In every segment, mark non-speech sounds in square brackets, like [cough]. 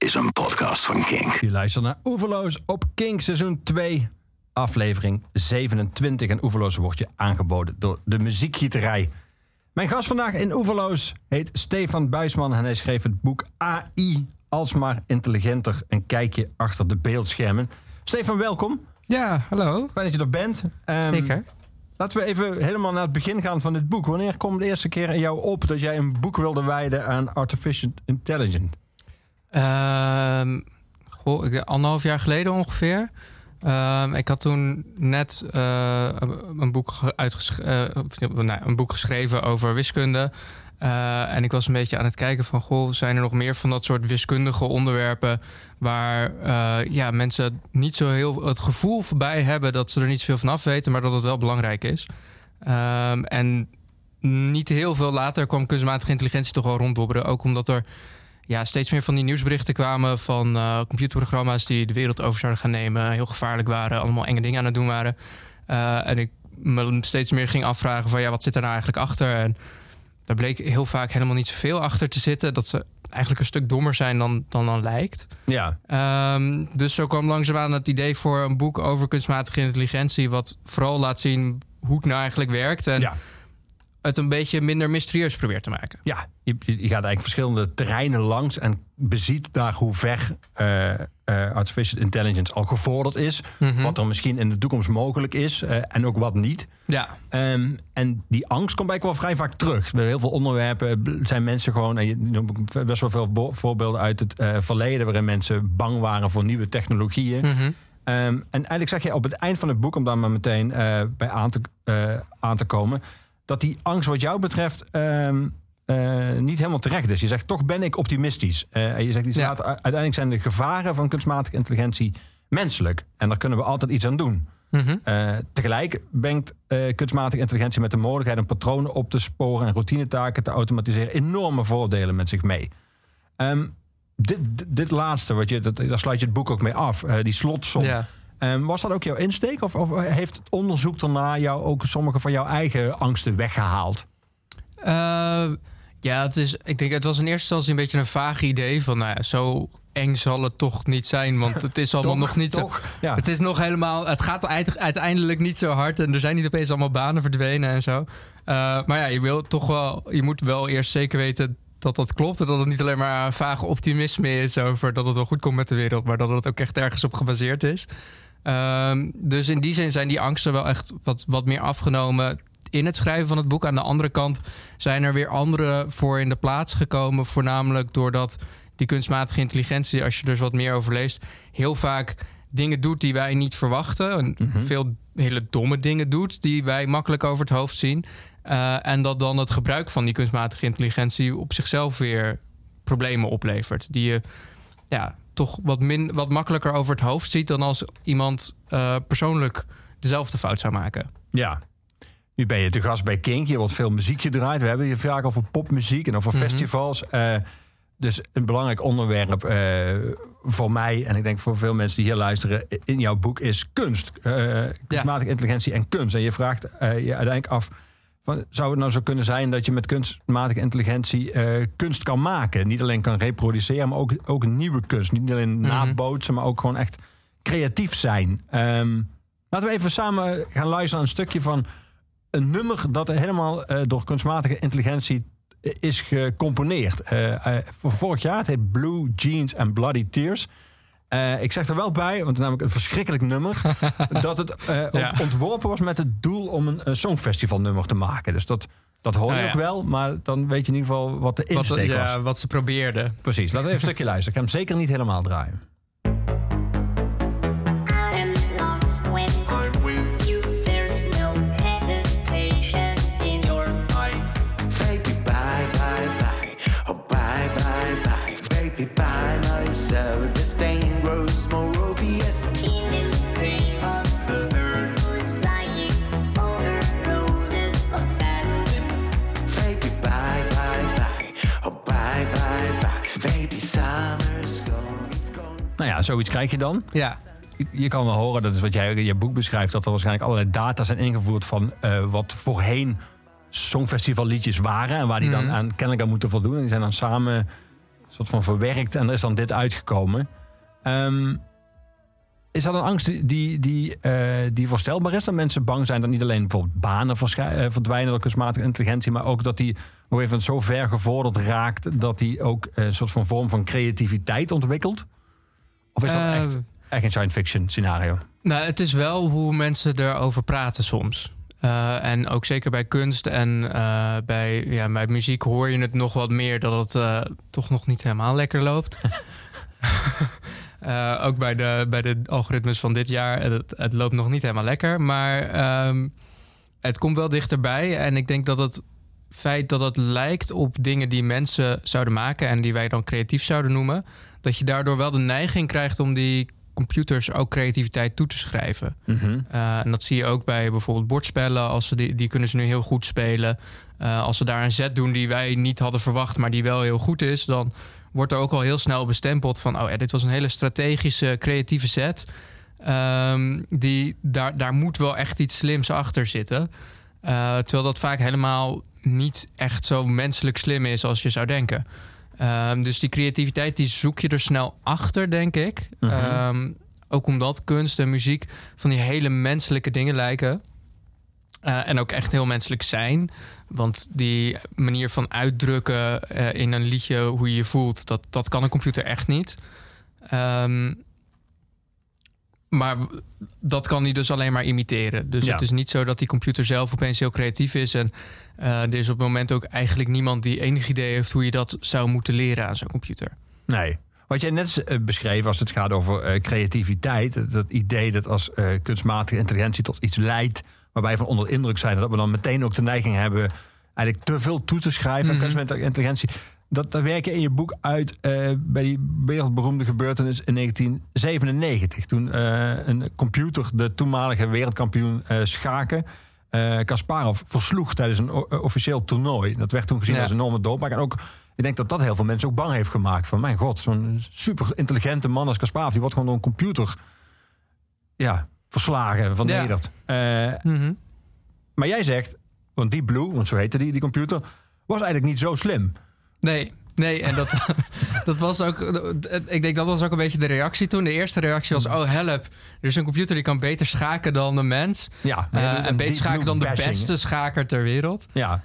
is een podcast van Kink. Je luistert naar Oeverloos op Kink seizoen 2, aflevering 27. En Oeverloos wordt je aangeboden door de muziekgieterij. Mijn gast vandaag in Oeverloos heet Stefan Buisman en hij schreef het boek AI, alsmaar intelligenter, een kijkje achter de beeldschermen. Stefan, welkom. Ja, hallo. Fijn dat je er bent. Ehm, Zeker. Laten we even helemaal naar het begin gaan van dit boek. Wanneer kwam de eerste keer aan jou op dat jij een boek wilde wijden aan artificial intelligence? Ik- anderhalf jaar geleden ongeveer. Ehm, ik had toen net eh, een, boek ge- uitgesch- eh, nou, een boek geschreven over wiskunde. Eh, en ik was een beetje aan het kijken van... Goh, zijn er nog meer van dat soort wiskundige onderwerpen... waar ja, mensen niet zo heel het gevoel bij hebben... dat ze er niet zoveel van af weten, maar dat het wel belangrijk is. Ehm, en niet heel veel later kwam kunstmatige intelligentie toch wel ronddobberen. Ook omdat er ja, steeds meer van die nieuwsberichten kwamen van eh, computerprogramma's die de wereld over zouden gaan nemen, heel gevaarlijk waren, allemaal enge dingen aan het doen waren. Eh, en ik me steeds meer ging afvragen van ja, wat zit er nou eigenlijk achter? En daar bleek heel vaak helemaal niet zoveel achter te zitten. Dat ze eigenlijk een stuk dommer zijn dan dan, dan lijkt. Ja, Ehm, dus zo kwam langzaamaan het idee voor een boek over kunstmatige intelligentie, wat vooral laat zien hoe het nou eigenlijk werkt. En ja. Het een beetje minder mysterieus probeert te maken. Ja, je, je gaat eigenlijk verschillende terreinen langs en beziet daar hoe ver eh, eh, artificial intelligence al gevorderd is. Mhm. Wat er misschien in de toekomst mogelijk is eh, en ook wat niet. Ja, Ehm, en die angst komt eigenlijk wel vrij vaak terug. Bij heel veel onderwerpen zijn mensen gewoon... en je noemt best wel veel voorbeelden uit het verleden... waarin mensen bang waren voor nieuwe technologieën. Mhm. Ehm, en eigenlijk zeg je op het eind van het boek... om daar maar meteen bij aan te, aan te komen... dat die angst wat jou betreft ehm, eh, niet helemaal terecht is. Je zegt, toch ben ik optimistisch. Eh, en je zegt, die Ja. staat, uiteindelijk zijn de gevaren van kunstmatige intelligentie menselijk. En daar kunnen we altijd iets aan doen. Mhm. Eh, tegelijk brengt kunstmatige intelligentie met de mogelijkheid om patronen op te sporen en routinetaken te automatiseren enorme voordelen met zich mee. Ehm, dit, dit, dit laatste, wat je, dat, daar sluit je het boek ook mee af, die slotsom. Ja. Ehm, was dat ook jouw insteek? Of, of heeft het onderzoek daarna jou ook sommige van jouw eigen angsten weggehaald? Eh, ja, het, is, ik denk, het was in eerste instantie een beetje een vaag idee van, nou ja, zo eng zal het toch niet zijn, want het is [laughs] allemaal Toch? nog niet zo. Ja. Het is nog helemaal, het gaat uite- uiteindelijk niet zo hard en er zijn niet opeens allemaal banen verdwenen en zo. Eh, maar ja, je wil toch wel, je moet wel eerst zeker weten dat dat klopt en dat het niet alleen maar een vaag optimisme is over dat het wel goed komt met de wereld, maar dat het ook echt ergens op gebaseerd is. Ehm, dus in die zin zijn die angsten wel echt wat, wat meer afgenomen in het schrijven van het boek. Aan de andere kant zijn er weer andere voor in de plaats gekomen. Voornamelijk doordat die kunstmatige intelligentie, als je er dus wat meer over leest, heel vaak dingen doet die wij niet verwachten. En Mhm. veel hele domme dingen doet die wij makkelijk over het hoofd zien. Eh, en dat dan het gebruik van die kunstmatige intelligentie op zichzelf weer problemen oplevert. Die je ja, toch wat, min, wat makkelijker over het hoofd ziet dan als iemand eh, persoonlijk dezelfde fout zou maken. Ja. Nu ben je te gast bij Kink. Hier wordt veel muziek gedraaid. We hebben hier vaak over popmuziek en over Mhm. festivals. Eh, dus een belangrijk onderwerp eh, voor mij en ik denk voor veel mensen die hier luisteren in jouw boek is kunst. Kunstmatige intelligentie en kunst. En je vraagt je uiteindelijk af: van, zou het nou zo kunnen zijn dat je met kunstmatige intelligentie eh, kunst kan maken? Niet alleen kan reproduceren, maar ook, ook nieuwe kunst. Niet alleen Mhm. nabootsen, maar ook gewoon echt creatief zijn. Ehm, laten we even samen gaan luisteren naar een stukje van een nummer dat helemaal eh, door kunstmatige intelligentie eh, is gecomponeerd. Voor vorig jaar, het heet Blue Jeans and Bloody Tears. Eh, ik zeg er wel bij, want het is namelijk een verschrikkelijk nummer, [laughs] dat het Ja. ontworpen was met het doel om een, een songfestivalnummer te maken. Dus dat, dat hoor je Nou ja. ook wel, maar dan weet je in ieder geval wat de Wat, insteek was. ja, wat ze probeerden. Precies, laten we even een stukje luisteren. Ik ga hem zeker niet helemaal draaien. Nou ja, zoiets krijg je dan. Ja, Je kan wel horen, dat is wat jij in je boek beschrijft, dat er waarschijnlijk allerlei data zijn ingevoerd van eh, wat voorheen songfestivalliedjes waren en waar die dan Mhm. aan kennelijk aan moeten voldoen. En die zijn dan samen soort van verwerkt en er is dan dit uitgekomen. Ehm, is dat een angst die, die, eh, die voorstelbaar is? Dat mensen bang zijn dat niet alleen bijvoorbeeld banen eh, verdwijnen door kunstmatige intelligentie, maar ook dat die nog even zo ver gevorderd raakt dat die ook een soort van vorm van creativiteit ontwikkelt? Of is dat Eh, echt, echt een science fiction scenario? Nou, het is wel hoe mensen erover praten soms. Eh, en ook zeker bij kunst en eh, bij, ja, bij muziek hoor je het nog wat meer dat het toch nog niet helemaal lekker loopt. [laughs] Ook bij de, bij de algoritmes van dit jaar, het, het loopt nog niet helemaal lekker. Maar ehm, het komt wel dichterbij. En ik denk dat het feit dat het lijkt op dingen die mensen zouden maken en die wij dan creatief zouden noemen, dat je daardoor wel de neiging krijgt om die computers ook creativiteit toe te schrijven. Mhm. Uh, en dat zie je ook bij bijvoorbeeld bordspellen. Als ze die, die kunnen ze nu heel goed spelen. Uh, als ze daar een zet doen die wij niet hadden verwacht, maar die wel heel goed is, dan wordt er ook al heel snel bestempeld van: oh ja, dit was een hele strategische, creatieve set. Um, die, daar, daar moet wel echt iets slims achter zitten. Uh, terwijl dat vaak helemaal niet echt zo menselijk slim is als je zou denken. Um, dus die creativiteit die zoek je er snel achter, denk ik. Mhm. Um, ook omdat kunst en muziek van die hele menselijke dingen lijken. Uh, en ook echt heel menselijk zijn. Want die manier van uitdrukken uh, in een liedje hoe je je voelt, dat, dat kan een computer echt niet. Um, maar dat kan hij dus alleen maar imiteren. Dus Ja. het is niet zo dat die computer zelf opeens heel creatief is. En uh, er is op het moment ook eigenlijk niemand die enig idee heeft hoe je dat zou moeten leren aan zo'n computer. Nee. Wat jij net uh, beschreef als het gaat over uh, creativiteit, dat idee dat als uh, kunstmatige intelligentie tot iets leidt waarbij we van onder indruk zijn, dat we dan meteen ook de neiging hebben eigenlijk te veel toe te schrijven aan Mhm. kunstmatige intelligentie. Dat, dat werk je in je boek uit uh, bij die wereldberoemde gebeurtenis in 1997. Toen uh, een computer de toenmalige wereldkampioen uh, schaken, Kasparov, versloeg tijdens een officieel toernooi. Dat werd toen gezien Ja. als een enorme doodmaak. En ook, ik denk dat dat heel veel mensen ook bang heeft gemaakt. Van mijn god, zo'n super intelligente man als Kasparov, die wordt gewoon door een computer ja, verslagen, vernederd. Ja. Mm-hmm. Maar jij zegt, want Deep Blue, want zo heette die, die computer, was eigenlijk niet zo slim. Nee, nee, en dat, [laughs] dat was ook. Ik denk dat was ook een beetje de reactie toen. De eerste reactie was: oh help, er is een computer die kan beter schaken dan de mens. Ja, uh, en beter schaken dan de beste schaker ter wereld. Ja.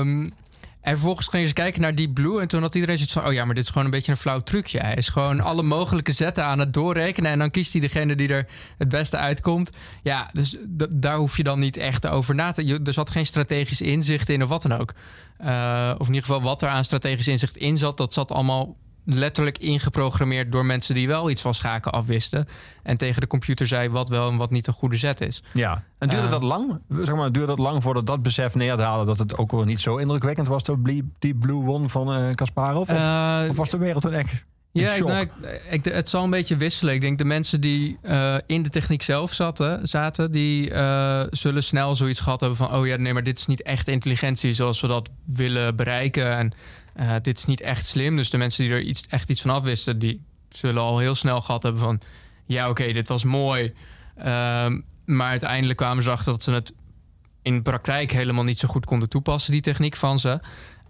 Um, en vervolgens gingen ze kijken naar Deep Blue. En toen had iedereen zoiets van: oh ja, maar dit is gewoon een beetje een flauw trucje. Hij is gewoon alle mogelijke zetten aan het doorrekenen. En dan kiest hij degene die er het beste uitkomt. Ja, dus daar hoef je dan niet echt over na te. Er zat geen strategisch inzicht in of wat dan ook. Uh, of in ieder geval wat er aan strategisch inzicht in zat, dat zat allemaal letterlijk ingeprogrammeerd door mensen die wel iets van schaken afwisten. En tegen de computer zei wat wel en wat niet een goede zet is. Ja, en duurde uh, dat lang? Zeg maar, duurde dat lang voordat dat besef neerdaalde dat het ook wel niet zo indrukwekkend was dat die Blue won van Kasparov? Uh, of, uh, of, was de wereld toen echt. Ja, ik, nou, ik, ik, het zal een beetje wisselen. Ik denk de mensen die uh, in de techniek zelf zaten, zaten die uh, zullen snel zoiets gehad hebben van: oh ja, nee, maar dit is niet echt intelligentie zoals we dat willen bereiken. En uh, dit is niet echt slim. Dus de mensen die er iets, echt iets van afwisten, die zullen al heel snel gehad hebben van: ja, oké, okay, dit was mooi. Um, maar uiteindelijk kwamen ze achter dat ze het in praktijk helemaal niet zo goed konden toepassen, die techniek van ze.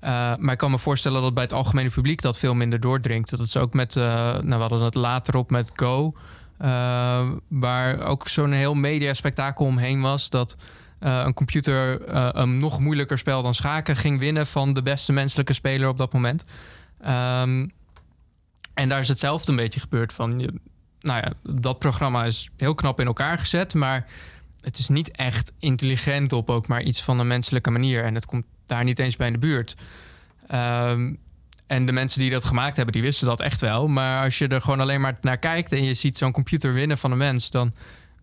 Uh, maar ik kan me voorstellen dat bij het algemene publiek dat veel minder doordringt. Dat het ook met, uh, nou, we hadden het later op met Go, uh, waar ook zo'n heel mediaspectakel omheen was. Dat een computer een nog moeilijker spel dan schaken ging winnen van de beste menselijke speler op dat moment. Um, en daar is hetzelfde een beetje gebeurd van. Nou ja, dat programma is heel knap in elkaar gezet, maar het is niet echt intelligent op ook maar iets van een menselijke manier. En het komt daar niet eens bij in de buurt. Um, en de mensen die dat gemaakt hebben, die wisten dat echt wel. Maar als je er gewoon alleen maar naar kijkt en je ziet zo'n computer winnen van een mens, dan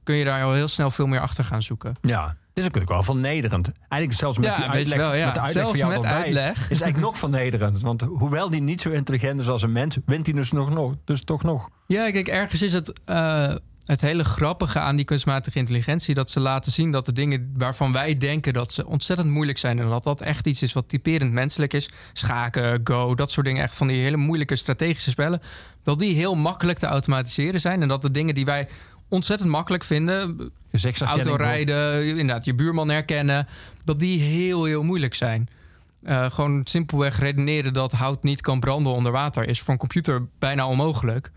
kun je daar al heel snel veel meer achter gaan zoeken. Ja, dit is natuurlijk wel vernederend. Eigenlijk zelfs met ja, die uitleg, wel, ja. met de uitleg zelfs van jou met erbij, uitleg. is eigenlijk nog vernederend. Want hoewel die niet zo intelligent is als een mens, wint hij dus nog, nog dus toch nog. Ja, kijk, ergens is het uh, het hele grappige aan die kunstmatige intelligentie dat ze laten zien dat de dingen waarvan wij denken dat ze ontzettend moeilijk zijn en dat dat echt iets is wat typerend menselijk is, schaken, go, dat soort dingen, echt van die hele moeilijke strategische spellen, dat die heel makkelijk te automatiseren zijn en dat de dingen die wij ontzettend makkelijk vinden, autorijden, inderdaad je buurman herkennen, dat die heel heel moeilijk zijn. Eh, gewoon simpelweg redeneren dat hout niet kan branden onder water is voor een computer bijna onmogelijk.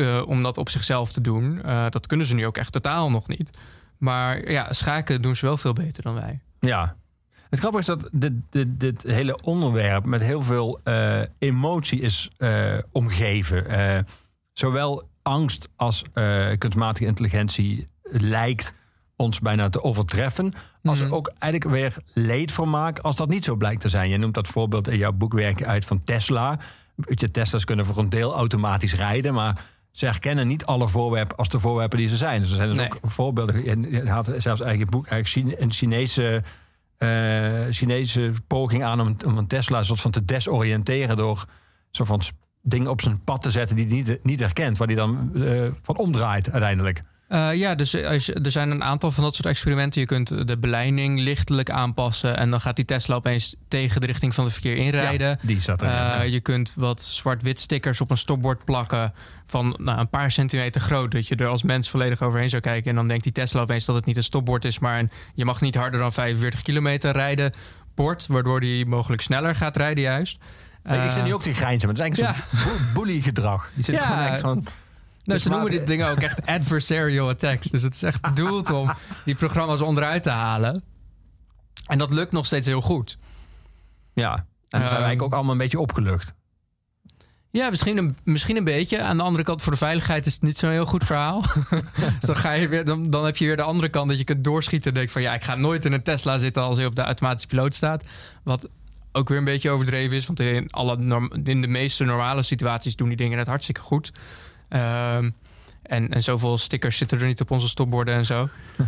Eh, om dat op zichzelf te doen. Eh, dat kunnen ze nu ook echt totaal nog niet. Maar ja, schaken doen ze wel veel beter dan wij. Ja. Het grappige is dat dit, dit, dit hele onderwerp met heel veel eh, emotie is omgeven. Zowel angst als kunstmatige intelligentie lijkt ons bijna te overtreffen. Als er Mhm. ook eigenlijk weer leedvermaak als dat niet zo blijkt te zijn. Je noemt dat voorbeeld in jouw boekwerk uit van Tesla. Weet je, Tesla's kunnen voor een deel automatisch rijden, maar ze herkennen niet alle voorwerpen als de voorwerpen die ze zijn. Dus er zijn dus Nee. ook voorbeelden. Je je had zelfs eigen boek, eigenlijk een Chinese, eh, Chinese poging aan om, om een Tesla een soort van te desoriënteren door zo van dingen op zijn pad te zetten die hij niet, niet herkent, waar hij dan eh, van omdraait uiteindelijk. Eh, ja, dus je- er zijn een aantal van dat soort experimenten. Je kunt de beleiding lichtelijk aanpassen. En dan gaat die Tesla opeens tegen de richting van het verkeer inrijden. Ja, die zat er. Eh, ja. Je kunt wat zwart-wit stickers op een stopbord plakken. van nou, een paar centimeter groot. Dat je er als mens volledig overheen zou kijken. En dan denkt die Tesla opeens dat het niet een stopbord is. maar een je mag niet harder dan 45 kilometer rijden. bord. Waardoor die mogelijk sneller gaat rijden, juist. ik zit Eh, nu ook te grijnzen, maar het is eigenlijk zo'n bully gedrag. Die zit Ja. gewoon van... Nou, ze Dus noemen later- dit ding ook echt [laughs] adversarial attacks. Dus het is echt bedoeld om die programma's onderuit te halen. En dat lukt nog steeds heel goed. Ja, en dan zijn we Ehm. eigenlijk ook allemaal een beetje opgelucht. Ja, misschien een, misschien een beetje. Aan de andere kant, voor de veiligheid is het niet zo'n heel goed verhaal. [laughs] dus dan, ga je weer, dan, dan heb je weer de andere kant dat je kunt doorschieten. En denk van ja, ik ga nooit in een Tesla zitten als hij op de automatische piloot staat. Wat ook weer een beetje overdreven is. Want in, alle norm- in de meeste normale situaties doen die dingen het hartstikke goed. Ehm, en, en zoveel stickers zitten er niet op onze stopborden en zo. [laughs]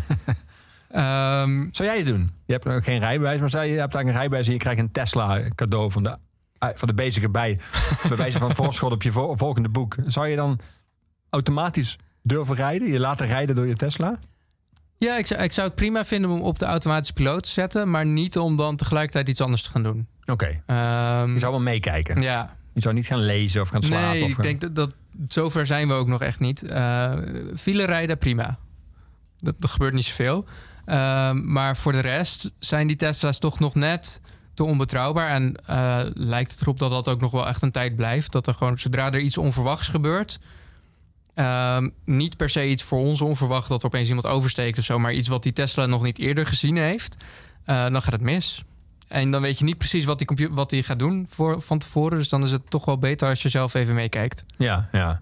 Ehm, Zou jij het doen? Je hebt nog geen rijbewijs, maar stel je hebt eigenlijk een rijbewijs en je krijgt een Tesla cadeau van de, eh, van de bezige bij. [laughs] bij wijze van voorschot op je vo- volgende boek. Zou je dan automatisch durven rijden? Je laten rijden door je Tesla? ja, ik zou, ik zou het prima vinden om op de automatische piloot te zetten. Maar niet om dan tegelijkertijd iets anders te gaan doen. Oké. Ehm, Je zou wel meekijken. ja, Je zou niet gaan lezen of gaan slapen. Nee, of ik gaan- denk dat, dat zover zijn we ook nog echt niet. Eh file rijden, prima. Dat, dat gebeurt niet zoveel. Ehm, maar voor de rest zijn die Tesla's toch nog net te onbetrouwbaar. En eh, lijkt het erop dat dat ook nog wel echt een tijd blijft. Dat er gewoon, zodra er iets onverwachts gebeurt... ehm, niet per se iets voor ons onverwacht dat er opeens iemand oversteekt of zo... maar iets wat die Tesla nog niet eerder gezien heeft... eh, dan gaat het mis. En dan weet je niet precies wat die, computer, wat die gaat doen voor, van tevoren. Dus dan is het toch wel beter als je zelf even meekijkt. Ja, ja.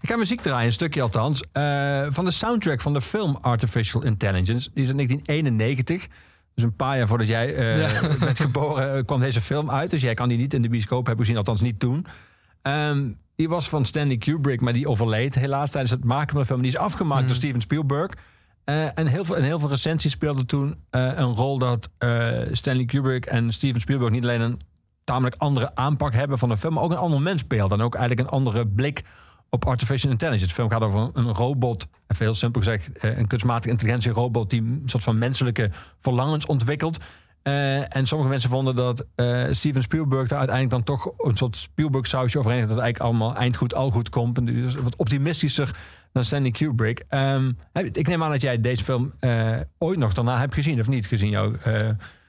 Ik ga muziek draaien, een stukje althans. eh, van de soundtrack van de film Artificial Intelligence. Die is in 1991. Dus een paar jaar voordat jij eh, [laughs] bent geboren eh, kwam deze film uit. Dus jij kan die niet in de bioscoop hebben gezien, althans niet toen. Ehm, die was van Stanley Kubrick, maar die overleed helaas tijdens het maken van de film. Die is afgemaakt Mhm. door Steven Spielberg. Eh, en heel veel, in heel veel recensies speelde toen eh, een rol dat eh, Stanley Kubrick en Steven Spielberg niet alleen een tamelijk andere aanpak hebben van de film, maar ook een ander mens speelt. En ook eigenlijk een andere blik op artificial intelligence. De film gaat over een- robot, even heel simpel gezegd, een kunstmatige intelligentie robot die een soort van menselijke verlangens ontwikkelt. En sommige mensen vonden dat Steven Spielberg daar uiteindelijk dan toch een soort Spielberg sausje overheen dat het eigenlijk allemaal eindgoed al goed komt. En dus wat optimistischer dan Stanley Kubrick. Ehm, ik neem aan dat jij deze film eh, ooit nog daarna hebt gezien of niet gezien, jouw eh,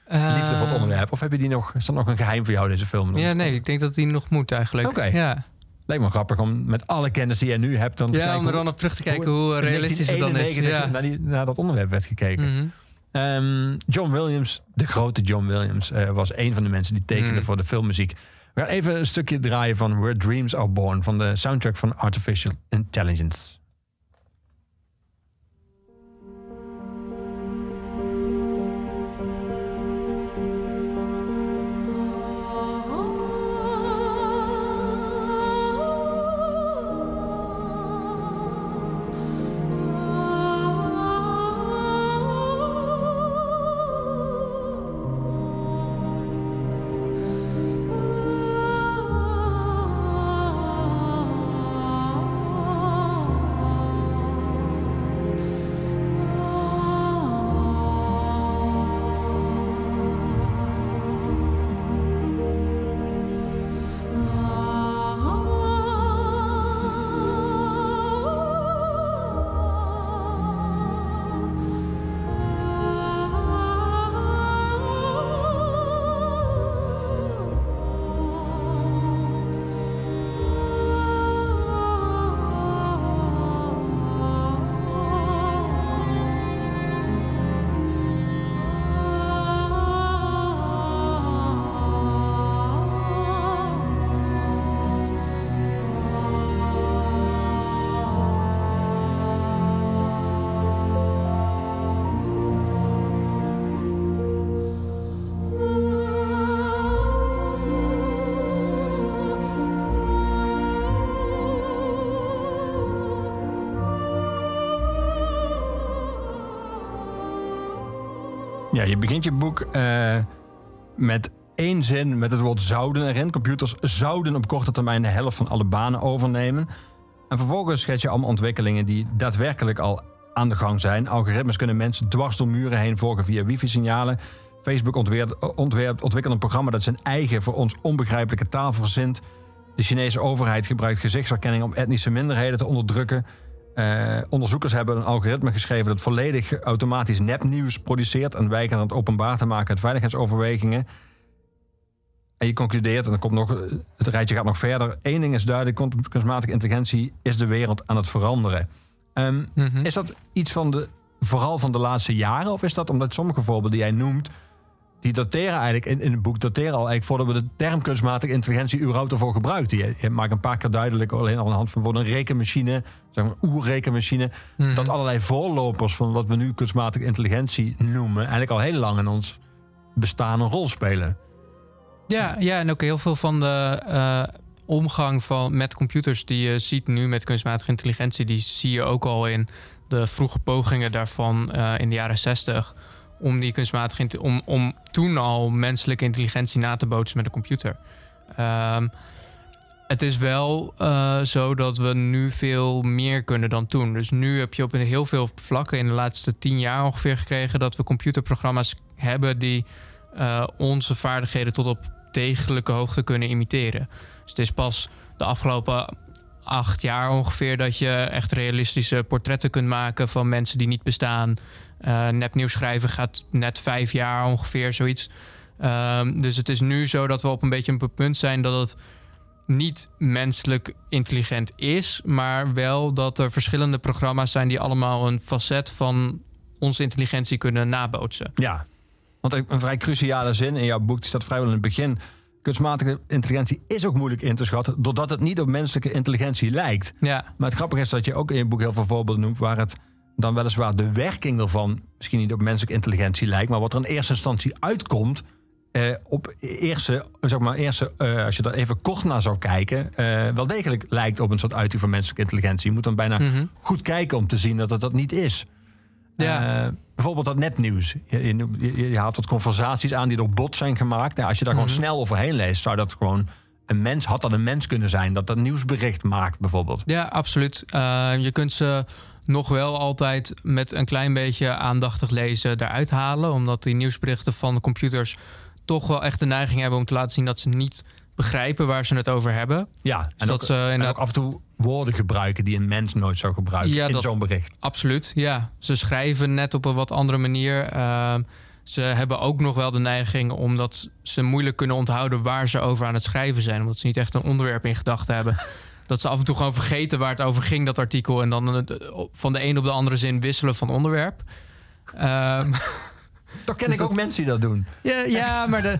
liefde voor het onderwerp. Of heb je die nog, is dat nog een geheim voor jou, deze film? Ja, nee, ik denk dat die nog moet eigenlijk. Oké. Ja, Lijkt me grappig om met alle kennis die jij nu hebt... Dan te ja kijken om er dan op terug te kijken hoe, realistisch het dan is. 1991 Ja. Naar, die, naar dat onderwerp werd gekeken. Mhm. Ehm, John Williams, de grote John Williams, eh, was een van de mensen die tekende Mm. voor de filmmuziek. We gaan even een stukje draaien van Where Dreams Are Born, van de soundtrack van Artificial Intelligence. Je begint je boek eh, met één zin met het woord zouden erin. Computers zouden op korte termijn de helft van alle banen overnemen. En vervolgens schets je allemaal ontwikkelingen die daadwerkelijk al aan de gang zijn. Algoritmes kunnen mensen dwars door muren heen volgen via wifi-signalen. Facebook ontwerpt, ontwerpt, ontwikkelt een programma dat zijn eigen voor ons onbegrijpelijke taal verzint. De Chinese overheid gebruikt gezichtsherkenning om etnische minderheden te onderdrukken. Eh, onderzoekers hebben een algoritme geschreven dat volledig automatisch nepnieuws produceert en weigert het openbaar te maken uit veiligheidsoverwegingen. En je concludeert, en dan komt nog, het rijtje gaat nog verder. Eén ding is duidelijk: kunst- kunstmatige intelligentie is de wereld aan het veranderen. Ehm, Mhm. Is dat iets van de, vooral van de laatste jaren? Of is dat omdat sommige voorbeelden die jij noemt, die dateren eigenlijk in, in het boek, dateren al eigenlijk voordat we de term kunstmatige intelligentie überhaupt ervoor gebruikten? Je, je maakt een paar keer duidelijk, alleen al aan de hand van een rekenmachine, zeg maar een oerrekenmachine, Mhm. dat allerlei voorlopers van wat we nu kunstmatige intelligentie noemen, eigenlijk al heel lang in ons bestaan een rol spelen. Ja, ja, en ook heel veel van de eh, omgang van, met computers die je ziet nu met kunstmatige intelligentie, die zie je ook al in de vroege pogingen daarvan eh, in de jaren 60 om die kunstmatige om, om toen al menselijke intelligentie na te bootsen met een computer. Ehm, het is wel eh, zo dat we nu veel meer kunnen dan toen. Dus nu heb je op heel veel vlakken in de laatste tien jaar ongeveer gekregen dat we computerprogramma's hebben die eh, onze vaardigheden tot op degelijke hoogte kunnen imiteren. Dus het is pas de afgelopen acht jaar ongeveer dat je echt realistische portretten kunt maken van mensen die niet bestaan. Eh nepnieuws schrijven gaat net vijf jaar ongeveer, zoiets. Ehm, dus het is nu zo dat we op een beetje een punt zijn dat het niet menselijk intelligent is, maar wel dat er verschillende programma's zijn die allemaal een facet van onze intelligentie kunnen nabootsen. Ja, want een vrij cruciale zin in jouw boek, staat vrijwel in het begin. Kunstmatige intelligentie is ook moeilijk in te schatten, doordat het niet op menselijke intelligentie lijkt. Ja, Maar het grappige is dat je ook in je boek heel veel voorbeelden noemt waar het dan weliswaar de werking ervan misschien niet op menselijke intelligentie lijkt, maar wat er in eerste instantie uitkomt. eh, op eerste, zeg maar, eerste eh, als je er even kort naar zou kijken, eh, wel degelijk lijkt op een soort uiting van menselijke intelligentie. Je moet dan bijna Mhm. goed kijken om te zien dat het dat niet is. Ja. Eh, bijvoorbeeld dat nepnieuws. Je, je, je, je haalt wat conversaties aan die door bot zijn gemaakt. Nou, als je daar Mhm. gewoon snel overheen leest, zou dat gewoon een mens, had dat een mens kunnen zijn dat dat nieuwsbericht maakt, bijvoorbeeld. Ja, absoluut. Eh, je kunt ze nog wel altijd met een klein beetje aandachtig lezen eruit halen. Omdat die nieuwsberichten van de computers toch wel echt de neiging hebben om te laten zien dat ze niet begrijpen waar ze het over hebben. Ja, en, dat ook, ze en inderdaad- ook af en toe woorden gebruiken die een mens nooit zou gebruiken Ja, in zo'n bericht. Absoluut, ja. Ze schrijven net op een wat andere manier. Ehm, ze hebben ook nog wel de neiging omdat ze moeilijk kunnen onthouden waar ze over aan het schrijven zijn. Omdat ze niet echt een onderwerp in gedachten hebben. [laughs] Dat ze af en toe gewoon vergeten waar het over ging, dat artikel. En dan eh, van de een op de andere zin wisselen van onderwerp. Ehm, [laughs] Toch ken Dus ik ook mensen die dat doen. ja, ja maar de,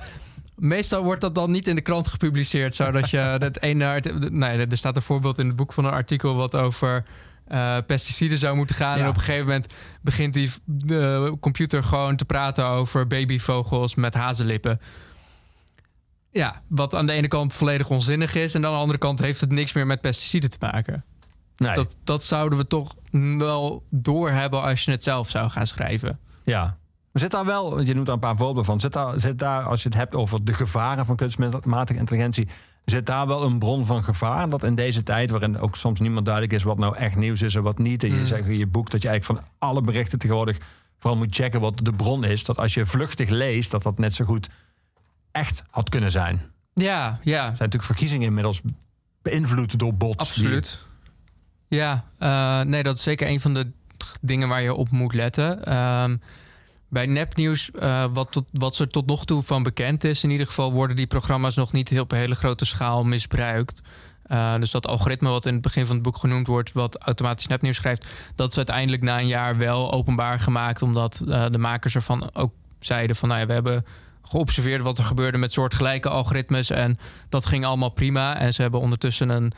meestal wordt dat dan niet in de krant gepubliceerd. Zodat je [laughs] het ene. Nee, er staat een voorbeeld in het boek van een artikel wat over. eh, pesticiden zou moeten gaan. Ja. En op een gegeven moment begint die de computer gewoon te praten over babyvogels met hazenlippen. Ja, wat aan de ene kant volledig onzinnig is. En aan de andere kant heeft het niks meer met pesticiden te maken. Nee. Dat, dat zouden we toch wel doorhebben als je het zelf zou gaan schrijven. Ja. Maar zit daar wel, want je noemt daar een paar voorbeelden van, zit daar, zit daar, als je het hebt over de gevaren van kunstmatige intelligentie, zit daar wel een bron van gevaar? Dat in deze tijd, waarin ook soms niet meer duidelijk is wat nou echt nieuws is en wat niet, en je Mm. zegt in je boek dat je eigenlijk van alle berichten tegenwoordig vooral moet checken wat de bron is, dat als je vluchtig leest, dat dat net zo goed echt had kunnen zijn. Ja, ja. zijn natuurlijk verkiezingen inmiddels beïnvloed door bots. Absoluut. Ja, eh, nee, dat is zeker een van de dingen waar je op moet letten. Ehm, bij nepnieuws, eh, wat, tot, wat er tot nog toe van bekend is, in ieder geval worden die programma's nog niet heel, op een hele grote schaal misbruikt. Eh, dus dat algoritme wat in het begin van het boek genoemd wordt, wat automatisch nepnieuws schrijft, dat is uiteindelijk na een jaar wel openbaar gemaakt, omdat eh, de makers ervan ook zeiden van, nou ja, we hebben geobserveerd wat er gebeurde met soortgelijke algoritmes en dat ging allemaal prima. En ze hebben ondertussen een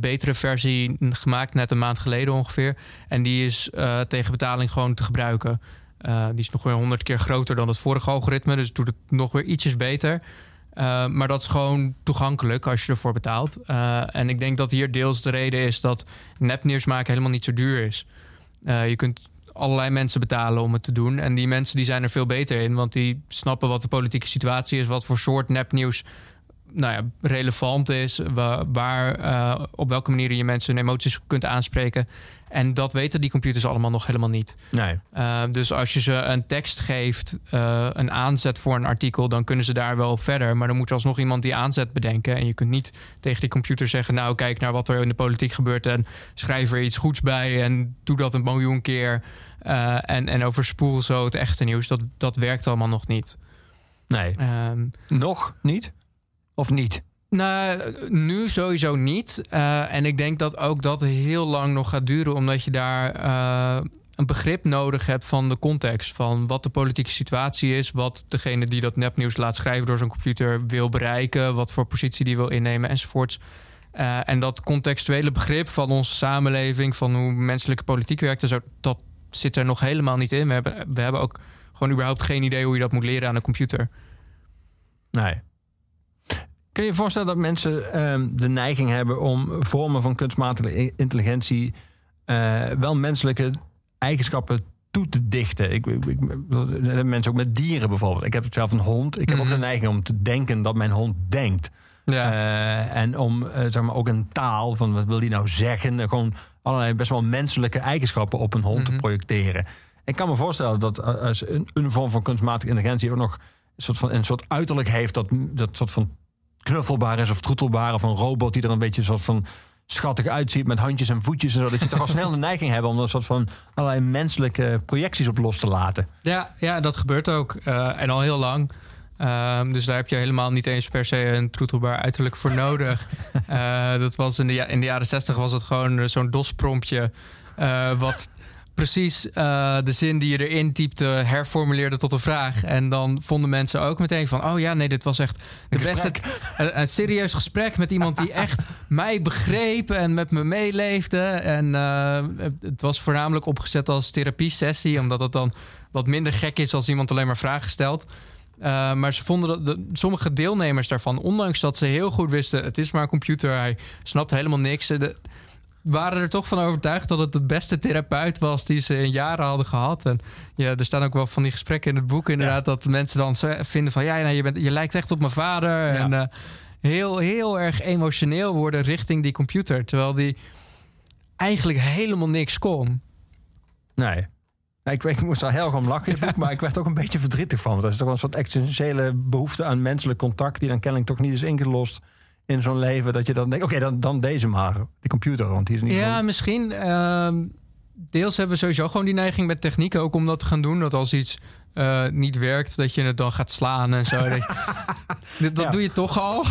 betere versie gemaakt, net een maand geleden ongeveer. En die is tegen betaling gewoon te gebruiken. Eh, die is nog weer honderd keer groter dan het vorige algoritme, dus doet het nog weer ietsjes beter. Eh, maar dat is gewoon toegankelijk als je ervoor betaalt. Eh, en ik denk dat hier deels de reden is dat nepnieuws maken helemaal niet zo duur is. Je kunt allerlei mensen betalen om het te doen. En die mensen die zijn er veel beter in, want die snappen wat de politieke situatie is, wat voor soort nepnieuws nou ja, relevant is, wa- waar, eh, op welke manier je mensen hun emoties kunt aanspreken. En dat weten die computers allemaal nog helemaal niet. Nee. Uh, dus als je ze een tekst geeft, uh, een aanzet voor een artikel, dan kunnen ze daar wel verder. Maar dan moet er alsnog iemand die aanzet bedenken. En je kunt niet tegen die computer zeggen: Nou, kijk naar wat er in de politiek gebeurt en schrijf er iets goeds bij en doe dat een miljoen keer. Uh, en, en overspoel zo het echte nieuws. Dat, dat werkt allemaal nog niet. Nee. Um, nog niet? Of niet? Nou, nu sowieso niet. Uh, en ik denk dat ook dat heel lang nog gaat duren, omdat je daar uh, een begrip nodig hebt van de context. Van wat de politieke situatie is, wat degene die dat nepnieuws laat schrijven door zo'n computer wil bereiken, wat voor positie die wil innemen enzovoorts. Uh, en dat contextuele begrip van onze samenleving, van hoe menselijke politiek werkt, dat zit er nog helemaal niet Kun je je voorstellen dat mensen uh, de neiging hebben om vormen van kunstmatige intelligentie uh, wel menselijke eigenschappen toe te dichten? Ik, ik, ik, mensen ook met dieren bijvoorbeeld. Ik heb zelf een hond. Ik heb mm -hmm. ook de neiging om te denken dat mijn hond denkt. Ja. Uh, en om zeg maar ook een taal van wat wil die nou zeggen? Gewoon allerlei best wel menselijke eigenschappen op een hond mm -hmm. te projecteren. Ik kan me voorstellen dat als een, een vorm van kunstmatige intelligentie ook nog een soort van een soort uiterlijk heeft dat dat soort van knuffelbaar is of troetelbaar of een robot die er een beetje soort van schattig uitziet met handjes en voetjes en zo. Dat je toch al snel de neiging hebt om een soort van allerlei menselijke projecties op los te laten. Ja, ja dat gebeurt ook. Uh, en al heel lang. Uh, dus daar heb je helemaal niet eens per se een troetelbaar uiterlijk voor nodig. uh, [laughs] dat was in de, in de jaren zestig was het gewoon zo'n DOS-promptje. Uh, wat precies uh, de zin die je erin typte herformuleerde tot een vraag. En dan vonden mensen ook meteen van... oh ja, nee, dit was echt de beste... [laughs] Een, een, serieus gesprek met iemand die echt [laughs] mij begreep... en met me meeleefde. En uh, het was voornamelijk opgezet als therapiesessie... omdat het dan wat minder gek is als iemand alleen maar vragen stelt... Uh, maar ze vonden dat de, sommige deelnemers daarvan, ondanks dat ze heel goed wisten: het is maar een computer, hij snapt helemaal niks. De, waren er toch van overtuigd dat het het beste therapeut was die ze in jaren hadden gehad. En ja, er staan ook wel van die gesprekken in het boek inderdaad... Ja. dat mensen dan vinden van... ja, nou, je, bent, je lijkt echt op mijn vader. Ja. En uh, heel, heel erg emotioneel worden richting die computer. Terwijl die eigenlijk helemaal niks kon. Nee. Ik, ik moest daar heel erg om lachen in het boek, maar ik werd ook een beetje verdrietig van. Want dat is toch wel een soort existentiële behoefte aan menselijk contact... die dan kennelijk toch niet is ingelost in zo'n leven dat je dan denkt, oké, okay, dan, dan deze maar, de computer, want die is niet. Ja, misschien. Uh, deels hebben we sowieso gewoon die neiging met technieken ook om dat te gaan doen. Dat als iets uh, niet werkt, dat je het dan gaat slaan en zo. [laughs] dat dat ja. doe je toch al.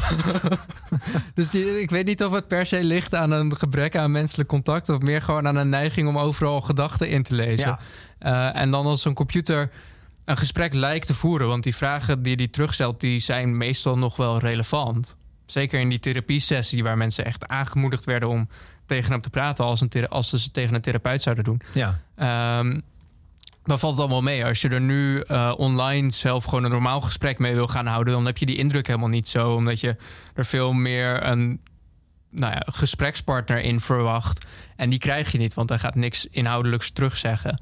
[laughs] dus die, ik weet niet of het per se ligt aan een gebrek aan menselijk contact, of meer gewoon aan een neiging om overal gedachten in te lezen. Ja. Uh, en dan als een computer een gesprek lijkt te voeren, want die vragen die hij terugstelt, die zijn meestal nog wel relevant. Zeker in die therapiesessie waar mensen echt aangemoedigd werden om tegen hem te praten als, een als ze tegen een therapeut zouden doen. Ja. Um, dan valt het allemaal mee. Als je er nu uh, online zelf gewoon een normaal gesprek mee wil gaan houden, dan heb je die indruk helemaal niet zo. Omdat je er veel meer een nou ja, gesprekspartner in verwacht. En die krijg je niet, want hij gaat niks inhoudelijks terugzeggen.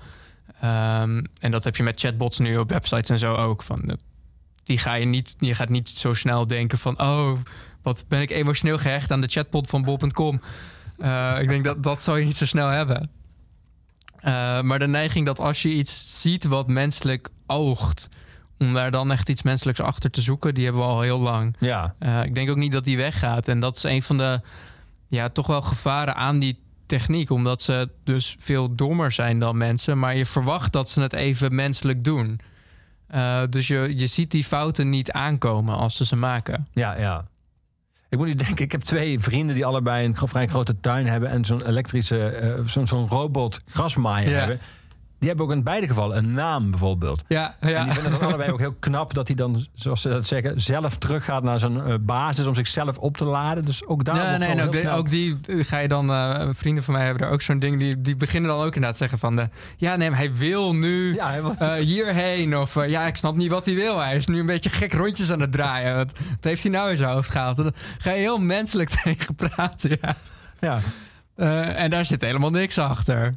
Um, en dat heb je met chatbots nu op websites en zo ook. Van, die ga je niet, je gaat niet zo snel denken van, oh, wat ben ik emotioneel gehecht aan de chatbot van bol.com. Uh, ik denk dat dat zou je niet zo snel hebben. Uh, maar de neiging dat als je iets ziet wat menselijk oogt, om daar dan echt iets menselijks achter te zoeken, die hebben we al heel lang. Ja. Uh, ik denk ook niet dat die weggaat. En dat is een van de ja, toch wel gevaren aan die techniek, omdat ze dus veel dommer zijn dan mensen, maar je verwacht dat ze het even menselijk doen. Uh, dus je, je ziet die fouten niet aankomen als ze ze maken. Ja, ja. Ik moet nu denken, ik heb twee vrienden die allebei een vrij grote tuin hebben en zo'n elektrische, uh, zo'n zo'n robot grasmaaier ja. hebben. Die hebben ook in beide gevallen een naam bijvoorbeeld. Ja, ja. En die vinden het allebei ook heel knap dat hij dan, zoals ze dat zeggen, zelf teruggaat naar zijn uh, basis om zichzelf op te laden. Dus ook daar. Ja, nee, nee, ook, die, ook die ga je dan. Uh, vrienden van mij hebben er ook zo'n ding. Die, die beginnen dan ook inderdaad zeggen van de. Ja, nee, hij wil nu ja, hij wil... uh, hierheen. Of ja, ik snap niet wat hij wil. Hij is nu een beetje gek rondjes aan het draaien. Wat, wat heeft hij nou in zijn hoofd gehaald? Dan ga je heel menselijk [laughs] tegen praten. Ja. ja. en daar zit helemaal niks achter.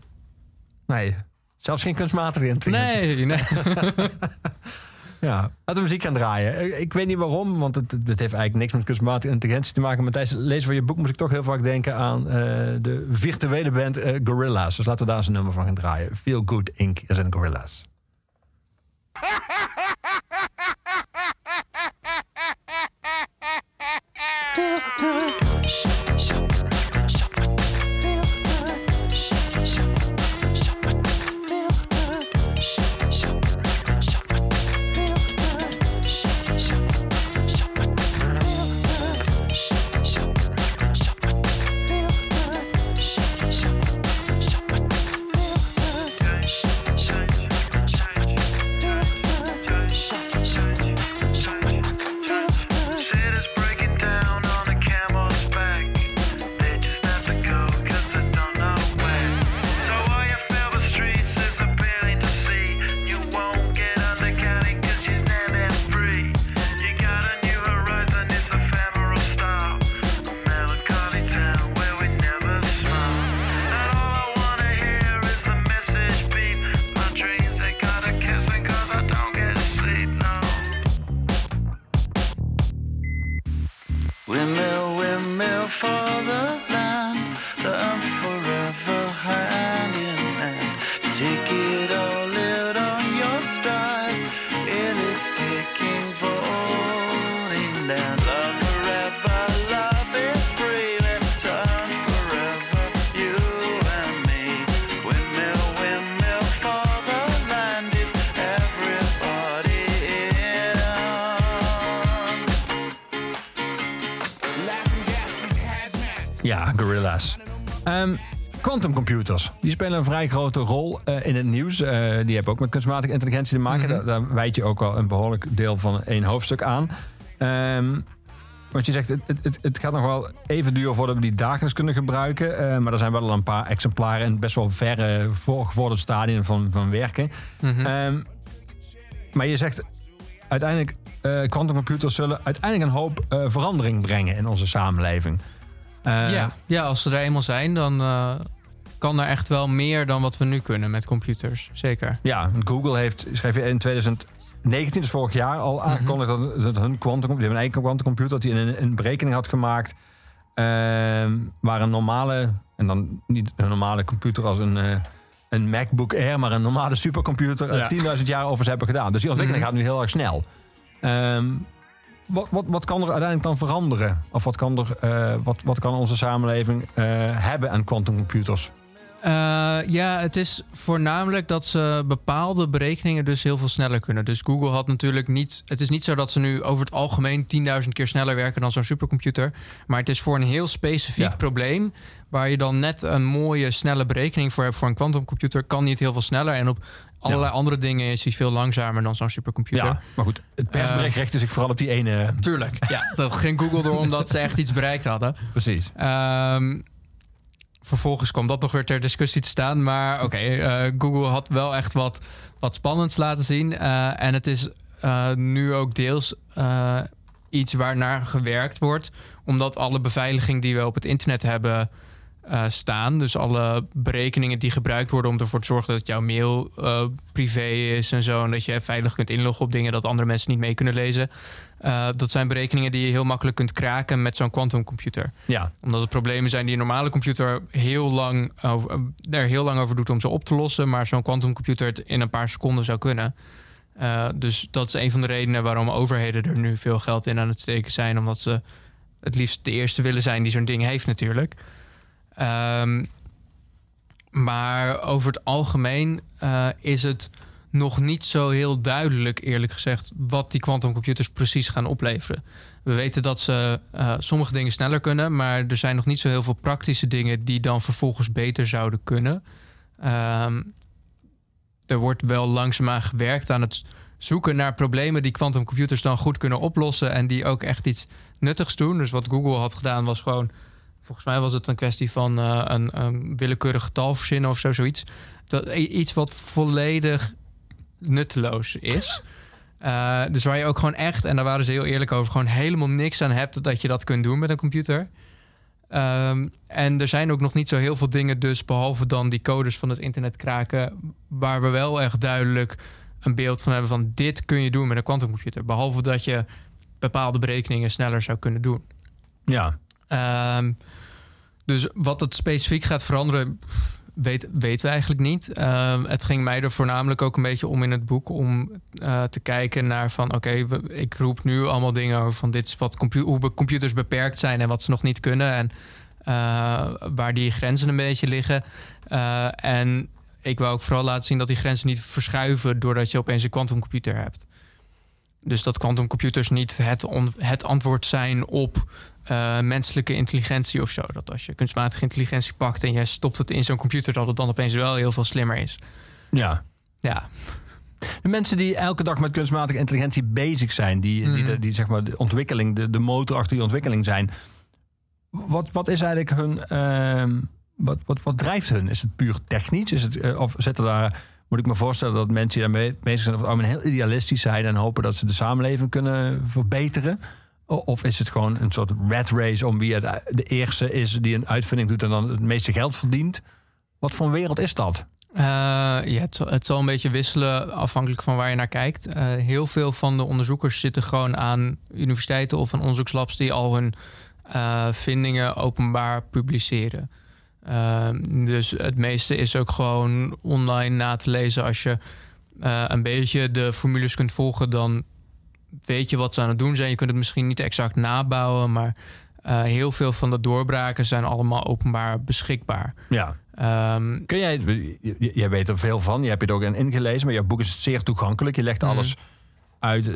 Nee. Zelfs geen kunstmatige intelligentie. Nee, nee. [laughs] Ja, laten we muziek gaan draaien. Ik- weet niet waarom, want het, het heeft eigenlijk niks met kunstmatige intelligentie te maken. Maar tijdens het lezen van je boek moest ik toch heel vaak denken aan eh, de virtuele band eh, Gorilla's. Dus laten we daar eens een nummer van gaan draaien. Feel Good Inc. Er zijn Gorilla's. [laughs] Quantumcomputers, die spelen een vrij grote rol eh, in het nieuws. Eh, die hebben ook met kunstmatige intelligentie te maken. daar, daar wijd je ook al een behoorlijk deel van één hoofdstuk aan. Ehm want je zegt, het, het- het, gaat nog wel even duren voordat we die dagelijks kunnen gebruiken. Eh, maar er zijn wel al een paar exemplaren in best wel verre voorgevorderd stadium van, van werken. Mhm. Ehm, maar je zegt uiteindelijk, eh quantumcomputers zullen uiteindelijk een hoop eh, verandering brengen in onze samenleving. Eh, ja, ja, als ze er eenmaal zijn, dan eh, kan er echt wel meer dan wat we nu kunnen met computers. Zeker. Ja, Google heeft, schreef je in 2019, dus vorig jaar, al aangekondigd dat, dat hun quantum, die hebben een eigen quantumcomputer, dat die een, een berekening had gemaakt. ehm, waar een normale, en dan niet een normale computer als een, eh, een MacBook Air, maar een normale supercomputer, eh, Ja. 10.000 jaar over ze hebben gedaan. Dus die ontwikkeling gaat nu heel erg snel. Ehm, wat, wat, wat kan er uiteindelijk dan veranderen? Of wat kan, er, eh, wat, wat kan onze samenleving eh, hebben aan quantumcomputers? Eh, ja, het is voornamelijk dat ze bepaalde berekeningen dus heel veel sneller kunnen. Dus Google had natuurlijk niet... Het is niet zo dat ze nu over het algemeen 10.000 keer sneller werken dan zo'n supercomputer. Maar het is voor een heel specifiek Ja. probleem... waar je dan net een mooie, snelle berekening voor hebt. Voor een quantumcomputer kan niet heel veel sneller. En op allerlei andere dingen is hij veel langzamer dan zo'n supercomputer. Ja, maar goed, het persbericht Eh, richtte zich vooral op die ene. Tuurlijk. Ja, dat ging Google door omdat ze echt iets bereikt hadden. Precies. Ehm, vervolgens kwam dat nog weer ter discussie te staan. Maar oké, eh, Google had wel echt wat, wat spannends laten zien. Eh, en het is eh, nu ook deels iets waar naar gewerkt wordt. Omdat alle beveiliging die we op het internet hebben staan. Dus alle berekeningen die gebruikt worden om ervoor te zorgen dat jouw mail privé is en zo. En dat je veilig kunt inloggen op dingen dat andere mensen niet mee kunnen lezen. Eh, dat zijn berekeningen die je heel makkelijk kunt kraken met zo'n quantumcomputer Ja, omdat het problemen zijn die een normale computer heel lang over, eh, er heel lang over doet om ze op te lossen. Maar zo'n quantumcomputer het in een paar seconden zou kunnen. Eh, dus dat is een van de redenen waarom overheden er nu veel geld in aan het steken zijn. Omdat ze het liefst de eerste willen zijn die zo'n ding heeft natuurlijk. Ehm, maar over het algemeen eh, is het nog niet zo heel duidelijk, eerlijk gezegd, wat die quantumcomputers precies gaan opleveren. We weten dat ze eh, sommige dingen sneller kunnen, maar er zijn nog niet zo heel veel praktische dingen die dan vervolgens beter zouden kunnen. Ehm, er wordt wel langzaamaan gewerkt aan het zoeken naar problemen die quantumcomputers dan goed kunnen oplossen en die ook echt iets nuttigs doen. Dus wat Google had gedaan was gewoon, volgens mij was het een kwestie van eh, een, willekeurig getal verzinnen of zo, zoiets. Iets wat volledig nutteloos is. Eh, dus waar je ook gewoon echt, en daar waren ze heel eerlijk over, gewoon helemaal niks aan hebt dat je dat kunt doen met een computer. Ehm, en er zijn ook nog niet zo heel veel dingen, dus behalve dan die codes van het internet kraken, waar we wel echt duidelijk een beeld van hebben van dit kun je doen met een quantumcomputer. Behalve dat je bepaalde berekeningen sneller zou kunnen doen. Ja. Ehm, dus wat het specifiek gaat veranderen, weet, weten we eigenlijk niet. Ehm, het ging mij er voornamelijk ook een beetje om in het boek om eh, te kijken naar van oké, ik roep nu allemaal dingen over van dit is wat compu hoe computers beperkt zijn en wat ze nog niet kunnen en eh, waar die grenzen een beetje liggen. Eh, en ik wou ook vooral laten zien dat die grenzen niet verschuiven doordat je opeens een quantumcomputer hebt. Dus dat quantumcomputers niet het, het antwoord zijn op eh, menselijke intelligentie of zo. Dat als je kunstmatige intelligentie pakt en je stopt het in zo'n computer, dat het dan opeens wel heel veel slimmer is. Ja. Ja, De mensen die elke dag met kunstmatige intelligentie bezig zijn, die, die, Mhm. die, die zeg maar de ontwikkeling, de, de motor achter die ontwikkeling zijn. Wat, wat is eigenlijk hun. ehm, wat, wat, wat drijft hun? Is het puur technisch? Is het, eh, of zitten daar. Moet ik me voorstellen dat mensen die daarmee bezig zijn, of het allemaal heel idealistisch zijn en hopen dat ze de samenleving kunnen verbeteren? Of is het gewoon een soort rat race om wie het de eerste is die een uitvinding doet en dan het meeste geld verdient? Wat voor wereld is dat? Eh, ja het, zal, het zal een beetje wisselen afhankelijk van waar je naar kijkt. Eh, heel veel van de onderzoekers zitten gewoon aan universiteiten of aan onderzoekslabs die al hun eh, vindingen openbaar publiceren. Dus het meeste is ook gewoon online na te lezen. Als je een beetje de formules kunt volgen, dan weet je wat ze aan het doen zijn. Je kunt het misschien niet exact nabouwen, maar eh, heel veel van de doorbraken zijn allemaal openbaar beschikbaar. Ja. Ehm, Kun jij, jij weet er veel van, je hebt het ook in ingelezen, maar jouw boek is zeer toegankelijk. Je legt Mhm. alles uit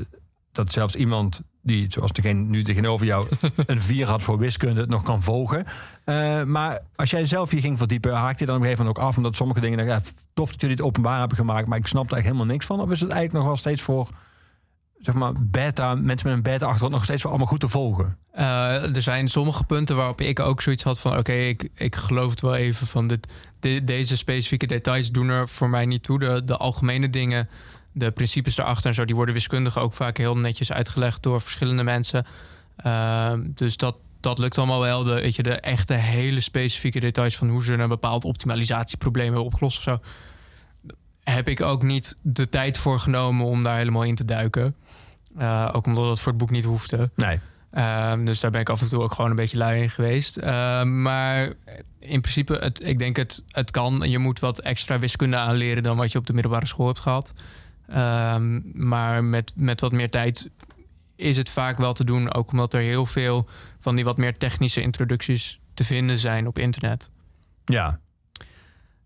dat zelfs iemand die, zoals degene nu tegenover jou, [laughs] een vier had voor wiskunde, het nog kan volgen. Eh, maar als jij zelf je ging verdiepen, haakte je dan op een gegeven moment ook af, omdat sommige dingen, ja, tof dat jullie het openbaar hebben gemaakt, maar ik snap daar helemaal niks van. Of is het eigenlijk nog wel steeds voor, zeg maar, beta, mensen met een beta-achtergrond nog steeds wel allemaal goed te volgen? Uh, er zijn sommige punten waarop ik ook zoiets had van... oké, ik, ik geloof het wel even van dit, de- deze specifieke details doen er voor mij niet toe. De, de algemene dingen, de principes daarachter en zo... die worden wiskundig ook vaak heel netjes uitgelegd door verschillende mensen. Uh, dus dat, dat lukt allemaal wel. De, weet je, de echte hele specifieke details van hoe ze een bepaald optimalisatieprobleem hebben opgelost of zo... heb ik ook niet de tijd voor genomen om daar helemaal in te duiken. Uh, ook omdat dat voor het boek niet hoefde. Nee. Um, dus daar ben ik af en toe ook gewoon een beetje lui in geweest. Uh, maar in principe, het, ik denk het, het kan. Je moet wat extra wiskunde aanleren dan wat je op de middelbare school hebt gehad. Um, maar met, met wat meer tijd is het vaak wel te doen. Ook omdat er heel veel van die wat meer technische introducties te vinden zijn op internet. Ja.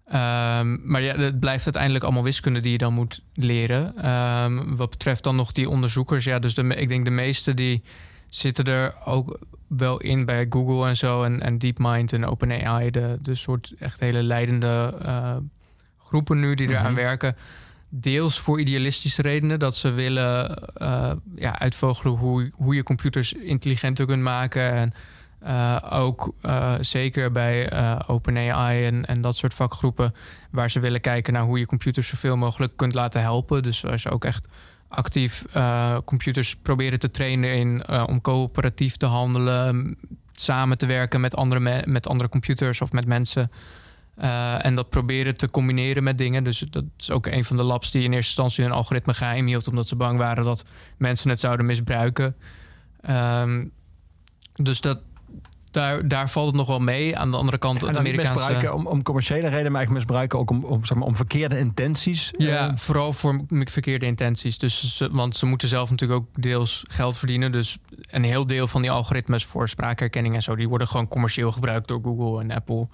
Um, maar ja, het blijft uiteindelijk allemaal wiskunde die je dan moet leren. Um, wat betreft dan nog die onderzoekers, ja, dus de, ik denk de meeste die zitten er ook wel in bij Google en zo. En, en DeepMind en OpenAI, de, de soort echt hele leidende uh, groepen nu die eraan mm -hmm. werken. Deels voor idealistische redenen, dat ze willen uh, ja, uitvogelen hoe, hoe je computers intelligenter kunt maken. En uh, ook uh, zeker bij OpenAI en, en dat soort vakgroepen, waar ze willen kijken naar hoe je computers zoveel mogelijk kunt laten helpen. Dus als je ook echt actief computers proberen te trainen in om coöperatief te handelen, samen te werken met andere, met andere computers of met mensen. En dat proberen te combineren met dingen. Dus dat is ook een van de labs die in eerste instantie een algoritme geheim hield, omdat ze bang waren dat mensen het zouden misbruiken. Um, dus dat, daar, daar valt het nog wel mee. Aan de andere kant, het Amerikaanse... misbruiken om, om commerciële redenen, maar eigenlijk misbruiken ook om, om, zeg maar, om verkeerde intenties. Ja, uh... vooral voor verkeerde intenties. Dus ze, want ze moeten zelf natuurlijk ook deels geld verdienen. Dus een heel deel van die algoritmes voor spraakherkenning en zo, die worden gewoon commercieel gebruikt door Google en Apple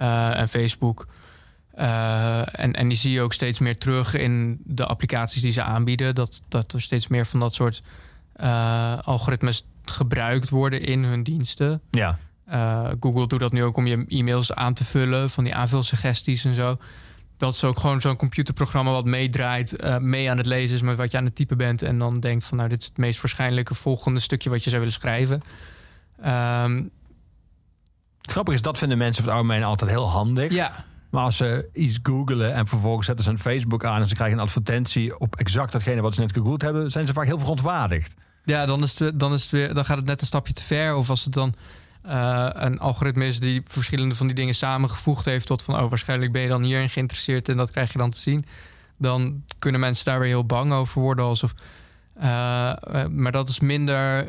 uh, en Facebook. Uh, en, en die zie je ook steeds meer terug in de applicaties die ze aanbieden. Dat, dat er steeds meer van dat soort uh, algoritmes gebruikt worden in hun diensten. Ja. Uh, Google doet dat nu ook om je e-mails aan te vullen, van die aanvulsuggesties en zo. Dat is ook gewoon zo'n computerprogramma wat meedraait, uh, mee aan het lezen is met wat je aan het typen bent. En dan denkt van nou, dit is het meest waarschijnlijke volgende stukje wat je zou willen schrijven. Um, het grappige is, dat vinden mensen van het algemeen altijd heel handig. Ja. Maar als ze iets googelen en vervolgens zetten ze een Facebook aan en ze krijgen een advertentie op exact datgene wat ze net gegoogeld hebben, zijn ze vaak heel verontwaardigd. Ja, dan, is het, dan, is het weer, dan gaat het net een stapje te ver. Of als het dan eh, een algoritme is die verschillende van die dingen samengevoegd heeft tot van oh, waarschijnlijk ben je dan hierin geïnteresseerd en dat krijg je dan te zien. Dan kunnen mensen daar weer heel bang over worden. Alsof, eh, eh, maar dat is minder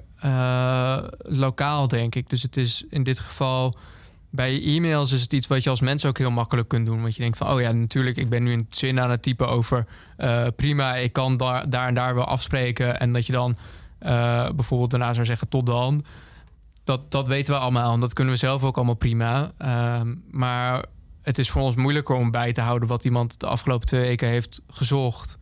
lokaal, denk ik. Dus het is in dit geval bij je e-mails is het iets wat je als mens ook heel makkelijk kunt doen. Want je denkt van, oh ja, natuurlijk, ik ben nu een zin aan het typen over prima, ik kan daar, daar en daar wel afspreken. En dat je dan eh, bijvoorbeeld daarna zou zeggen tot dan. Dat, dat weten we allemaal en dat kunnen we zelf ook allemaal prima. Ehm, maar het is voor ons moeilijker om bij te houden wat iemand de afgelopen twee weken heeft gezocht.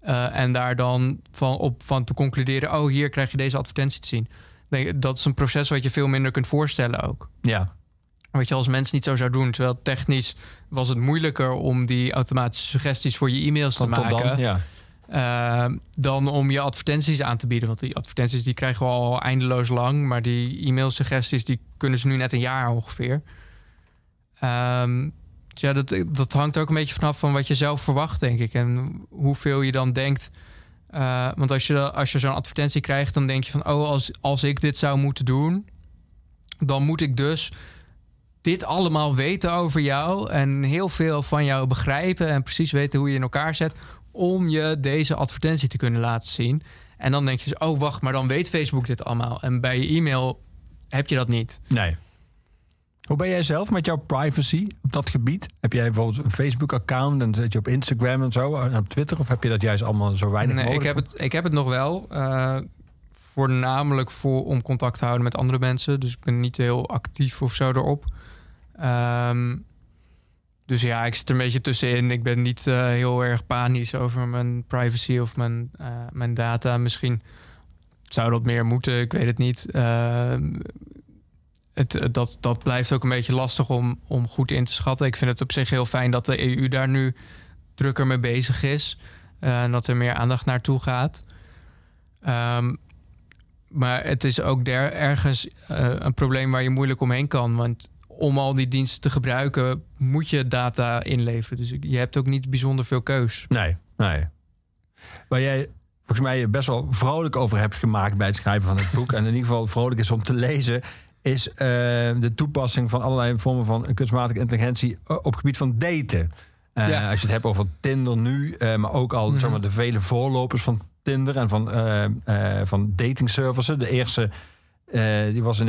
Eh, en daar dan van, op van te concluderen, oh hier krijg je deze advertentie te zien. Nee, dat is een proces wat je veel minder kunt voorstellen ook. Ja. Wat je als mens niet zo zou doen. Terwijl technisch was het moeilijker om die automatische suggesties voor je e-mails te maken. dan, ja. Eh, dan om je advertenties aan te bieden. Want die advertenties die krijgen we al eindeloos lang. Maar die e-mailsuggesties die kunnen ze nu net een jaar ongeveer. Ehm, dus ja, dat, dat hangt ook een beetje vanaf van wat je zelf verwacht, denk ik. En hoeveel je dan denkt. Eh, want als je, als je zo'n advertentie krijgt, dan denk je van... oh, als, als ik dit zou moeten doen... dan moet ik dus dit allemaal weten over jou... en heel veel van jou begrijpen... en precies weten hoe je in elkaar zet... om je deze advertentie te kunnen laten zien. En dan denk je, zo, oh wacht, maar dan weet Facebook dit allemaal. En bij je e-mail heb je dat niet. Nee. Hoe ben jij zelf met jouw privacy op dat gebied? Heb jij bijvoorbeeld een Facebook-account en zit je op Instagram en zo en op Twitter? Of heb je dat juist allemaal zo weinig Nee, ik heb, het, ik heb het nog wel. eh, voornamelijk voor, om contact te houden met andere mensen. Dus ik ben niet heel actief of zo erop. Ehm, dus ja, ik zit er een beetje tussenin. Ik ben niet eh, heel erg panisch over mijn privacy of mijn, eh, mijn data. Misschien zou dat meer moeten, ik weet het niet. Ehm, het, het- dat, dat blijft ook een beetje lastig om, om goed in te schatten. Ik vind het op zich heel fijn dat de EU daar nu drukker mee bezig is. eh, en dat er meer aandacht naartoe gaat. Ehm, maar het is ook der, ergens eh, een probleem waar je moeilijk omheen kan. Want om al die diensten te gebruiken, moet je data inleveren. Dus je hebt ook niet bijzonder veel keus. Nee, nee. Waar jij volgens mij best wel vrolijk over hebt gemaakt bij het schrijven van het boek. en in ieder geval vrolijk is om te lezen. Is eh, de toepassing van allerlei vormen van kunstmatige intelligentie op het gebied van daten. Eh, Ja. Als je het hebt over Tinder nu, eh, maar ook al Mhm. zeg maar, de vele voorlopers van Tinder en van, eh eh van dating services. De eerste eh, die was in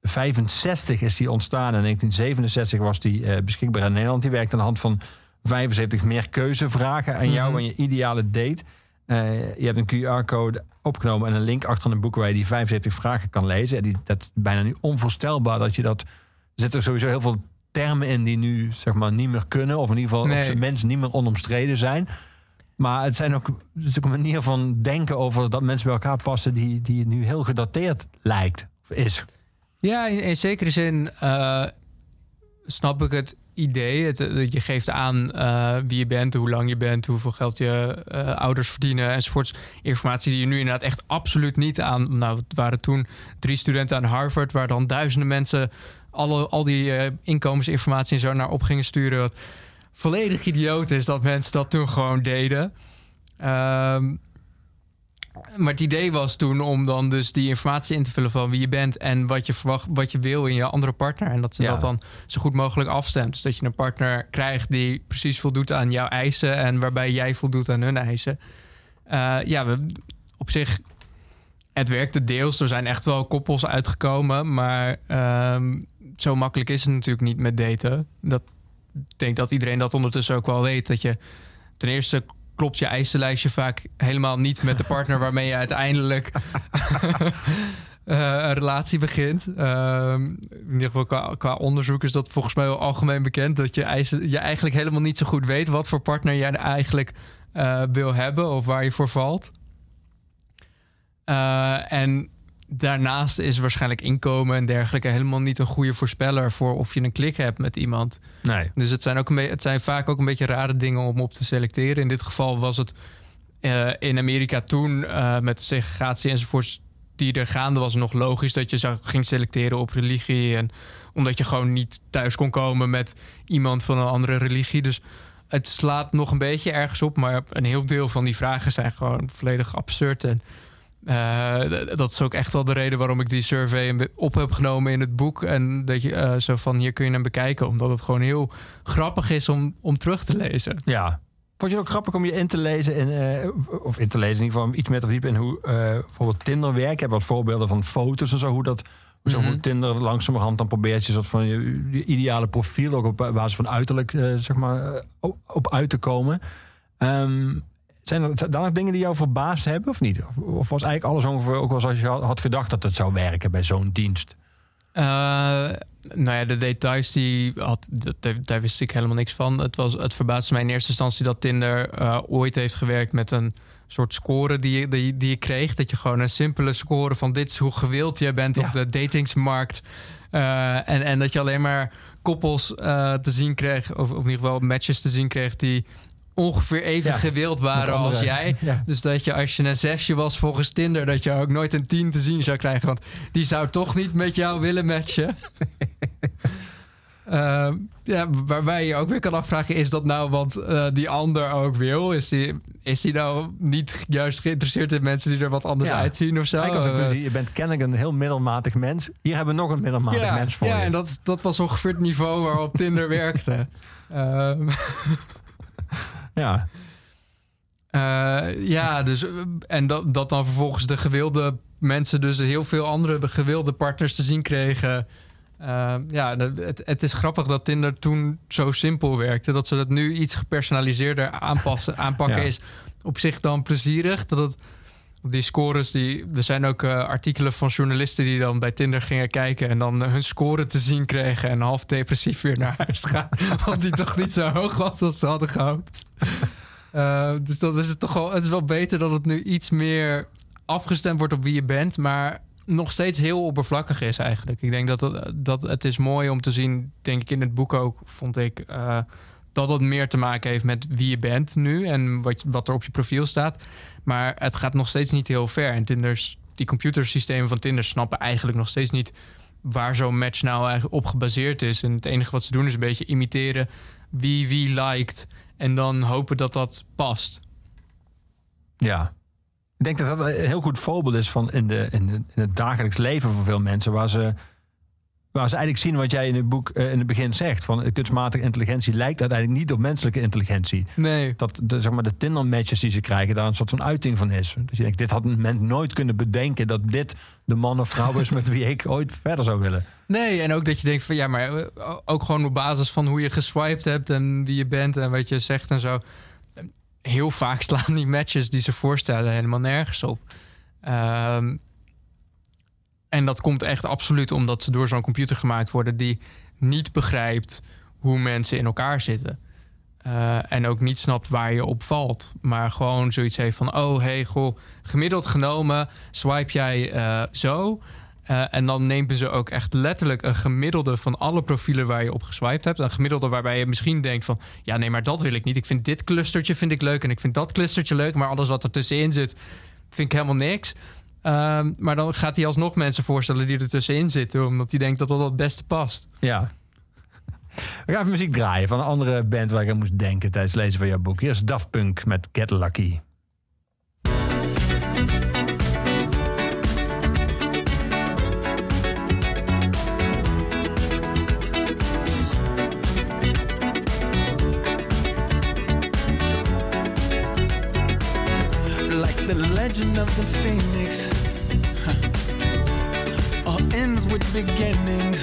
1965 is die ontstaan. En in 1967 was die eh, beschikbaar in Nederland. Die werkt aan de hand van 75 meer keuzevragen aan jou Mhm. en je ideale date. Eh, je hebt een QR-code opgenomen en een link achter een boek waar je die 75 vragen kan lezen. En die, dat is bijna nu onvoorstelbaar dat je dat. Er zitten sowieso heel veel termen in die nu zeg maar niet meer kunnen, of in ieder geval Nee. op zijn minst niet meer onomstreden zijn. Maar het zijn ook, het is ook een manier van denken over dat mensen bij elkaar passen die, die nu heel gedateerd lijkt of is. Ja, in, zekere zin eh, snap ik het idee. Het, eh, je geeft aan eh, wie je bent, hoe lang je bent, hoeveel geld je eh, ouders verdienen enzovoorts. Informatie die je nu inderdaad echt absoluut niet aan. Nou, het waren toen drie studenten aan Harvard, waar dan duizenden mensen alle, al die inkomensinformatie en zo naar op gingen sturen. Wat volledig idioot is dat mensen dat toen gewoon deden. Ehm, maar het idee was toen om dan dus die informatie in te vullen van wie je bent en wat je verwacht, wat je wil in je andere partner. En dat ze Ja. dat dan zo goed mogelijk afstemt. Dus dat je een partner krijgt die precies voldoet aan jouw eisen en waarbij jij voldoet aan hun eisen. Eh, ja, we, op zich, het werkte deels. Er zijn echt wel koppels uitgekomen, maar ehm, zo makkelijk is het natuurlijk niet met daten. Dat, ik denk dat iedereen dat ondertussen ook wel weet. Dat je ten eerste klopt je eisenlijstje vaak helemaal niet met de partner [laughs] waarmee je uiteindelijk [laughs] eh, een relatie begint. Ehm, in ieder geval qua, qua onderzoek is dat volgens mij wel algemeen bekend. Dat je, eisen, je eigenlijk helemaal niet zo goed weet wat voor partner jij eigenlijk eh, wil hebben of waar je voor valt. Eh, en daarnaast is waarschijnlijk inkomen en dergelijke helemaal niet een goede voorspeller voor of je een klik hebt met iemand. Nee. Dus het zijn, ook een het zijn vaak ook een beetje rare dingen om op te selecteren. In dit geval was het eh, in Amerika toen eh, met de segregatie enzovoorts die er gaande was nog logisch dat je zou ging selecteren op religie en omdat je gewoon niet thuis kon komen met iemand van een andere religie. Dus het slaat nog een beetje ergens op, maar een heel deel van die vragen zijn gewoon volledig absurd en Eh, dat is ook echt wel de reden waarom ik die survey op heb genomen in het boek. En dat je eh, zo van hier kun je hem bekijken. Omdat het gewoon heel grappig is om, om terug te lezen. Ja. Vond je het ook grappig om je in te lezen, in, eh, of in te lezen, in ieder geval iets meer te verdiepen in hoe bijvoorbeeld Tinder werkt? Ik heb wat voorbeelden van foto's en zo, hoe dat, zo hoe Tinder langzamerhand dan probeert je soort van je, je ideale profiel ook op basis van uiterlijk, zeg maar, op, uit te komen. Ehm, zijn er dan nog dingen die jou verbaasd hebben of niet? Of, of was eigenlijk alles ongeveer ook wel zoals je had gedacht dat het zou werken bij zo'n dienst? Eh, nou ja, de details die had, daar, daar wist ik helemaal niks van. Het, was, het verbaasde mij in eerste instantie dat Tinder eh, ooit heeft gewerkt met een soort score die je, die, die je kreeg. Dat je gewoon een simpele score van dit is hoe gewild jij bent Ja. op de datingsmarkt. Eh, en, en dat je alleen maar koppels te zien kreeg, of, of in ieder geval matches te zien kreeg die ongeveer even Ja, gewild waren als jij. Ja. Dus dat je als je een zesje was volgens Tinder, dat je ook nooit een tien te zien zou krijgen. Want die zou toch niet met jou willen matchen. [laughs] Ehm, ja, waarbij je ook weer kan afvragen: is dat nou wat eh, die ander ook wil? Is die, is die nou niet juist geïnteresseerd in mensen die er wat anders Ja. uitzien of zo? Ik Eh, je bent kennelijk een heel middelmatig mens. Hier hebben we nog een middelmatig ja, mens voor ja je. en dat, dat was ongeveer het niveau waarop Tinder werkte. [laughs] Ehm, Ja. Eh, ja, dus en dat, dat dan vervolgens de gewilde mensen dus heel veel andere gewilde partners te zien kregen. Eh, ja, het, het is grappig dat Tinder toen zo simpel werkte. Dat ze dat nu iets gepersonaliseerder aanpassen, aanpakken Ja. is op zich dan plezierig. Dat het, die scores, die, er zijn ook eh, artikelen van journalisten die dan bij Tinder gingen kijken en dan hun score te zien kregen en half depressief weer naar huis gaan. [laughs] want die toch niet zo hoog was als ze hadden gehoopt. Uh, dus dat is het toch wel. Het is wel beter dat het nu iets meer afgestemd wordt op wie je bent, maar nog steeds heel oppervlakkig is eigenlijk. Ik denk dat dat het is mooi om te zien, denk ik in het boek ook, vond ik, eh, dat het meer te maken heeft met wie je bent nu en wat, wat er op je profiel staat. Maar het gaat nog steeds niet heel ver. En Tinder's, die computersystemen van Tinder snappen eigenlijk nog steeds niet waar zo'n match nou eigenlijk op gebaseerd is. En het enige wat ze doen is een beetje imiteren wie wie liked. En dan hopen dat dat past. Ja. Ik denk dat dat een heel goed voorbeeld is van in, de, in het dagelijks leven van veel mensen. Waar ze, waar ze eigenlijk zien wat jij in het boek eh, in het begin zegt. Van eh, kunstmatige intelligentie lijkt uiteindelijk niet op menselijke intelligentie. Nee. Dat de, zeg maar, de Tinder-matches die ze krijgen daar een soort van uiting van is. Dus je denkt, dit had een mens nooit kunnen bedenken... dat dit de man of vrouw is met wie ik ooit verder zou willen. Nee, en ook dat je denkt van ja, maar eh, ook gewoon op basis van hoe je geswiped hebt en wie je bent en wat je zegt en zo. Heel vaak slaan die matches die ze voorstellen helemaal nergens op. Ehm, en dat komt echt absoluut omdat ze door zo'n computer gemaakt worden die niet begrijpt hoe mensen in elkaar zitten. Eh, en ook niet snapt waar je op valt. Maar gewoon zoiets heeft van: oh hey, goh, gemiddeld genomen swipe jij eh, zo. Eh, en dan nemen ze ook echt letterlijk een gemiddelde van alle profielen waar je op geswiped hebt. Een gemiddelde waarbij je misschien denkt van... ja, nee, maar dat wil ik niet. Ik vind dit clustertje vind ik leuk en ik vind dat clustertje leuk... maar alles wat er tussenin zit, vind ik helemaal niks. Ehm, maar dan gaat hij alsnog mensen voorstellen die er tussenin zitten... omdat hij denkt dat dat het beste past. Ja. We gaan even muziek draaien van een andere band waar ik aan moest denken tijdens het lezen van jouw boek. Hier is Daft Punk met Get Lucky. Legend of the phoenix. huh. [laughs] All ends with beginnings.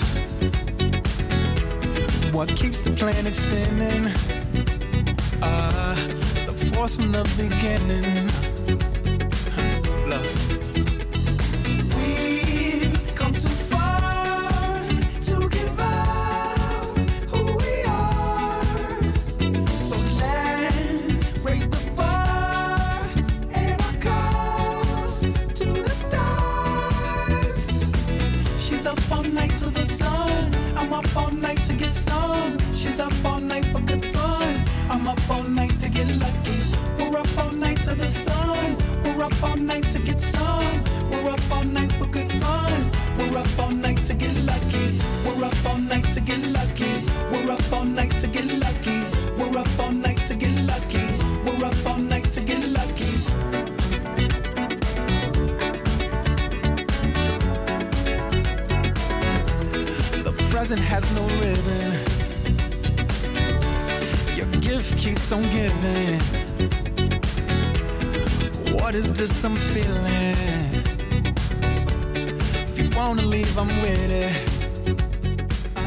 What keeps the planet spinning? Ah, the force from the beginning. Get some. She's up all night for good fun. I'm up all night to get lucky. We're up all night to the sun. We're up all night to get some. We're up all night for good fun. We're up all night to get lucky. We're up all night to get lucky. Keeps on giving. What is this I'm feeling? If you wanna leave, I'm with it. Ah.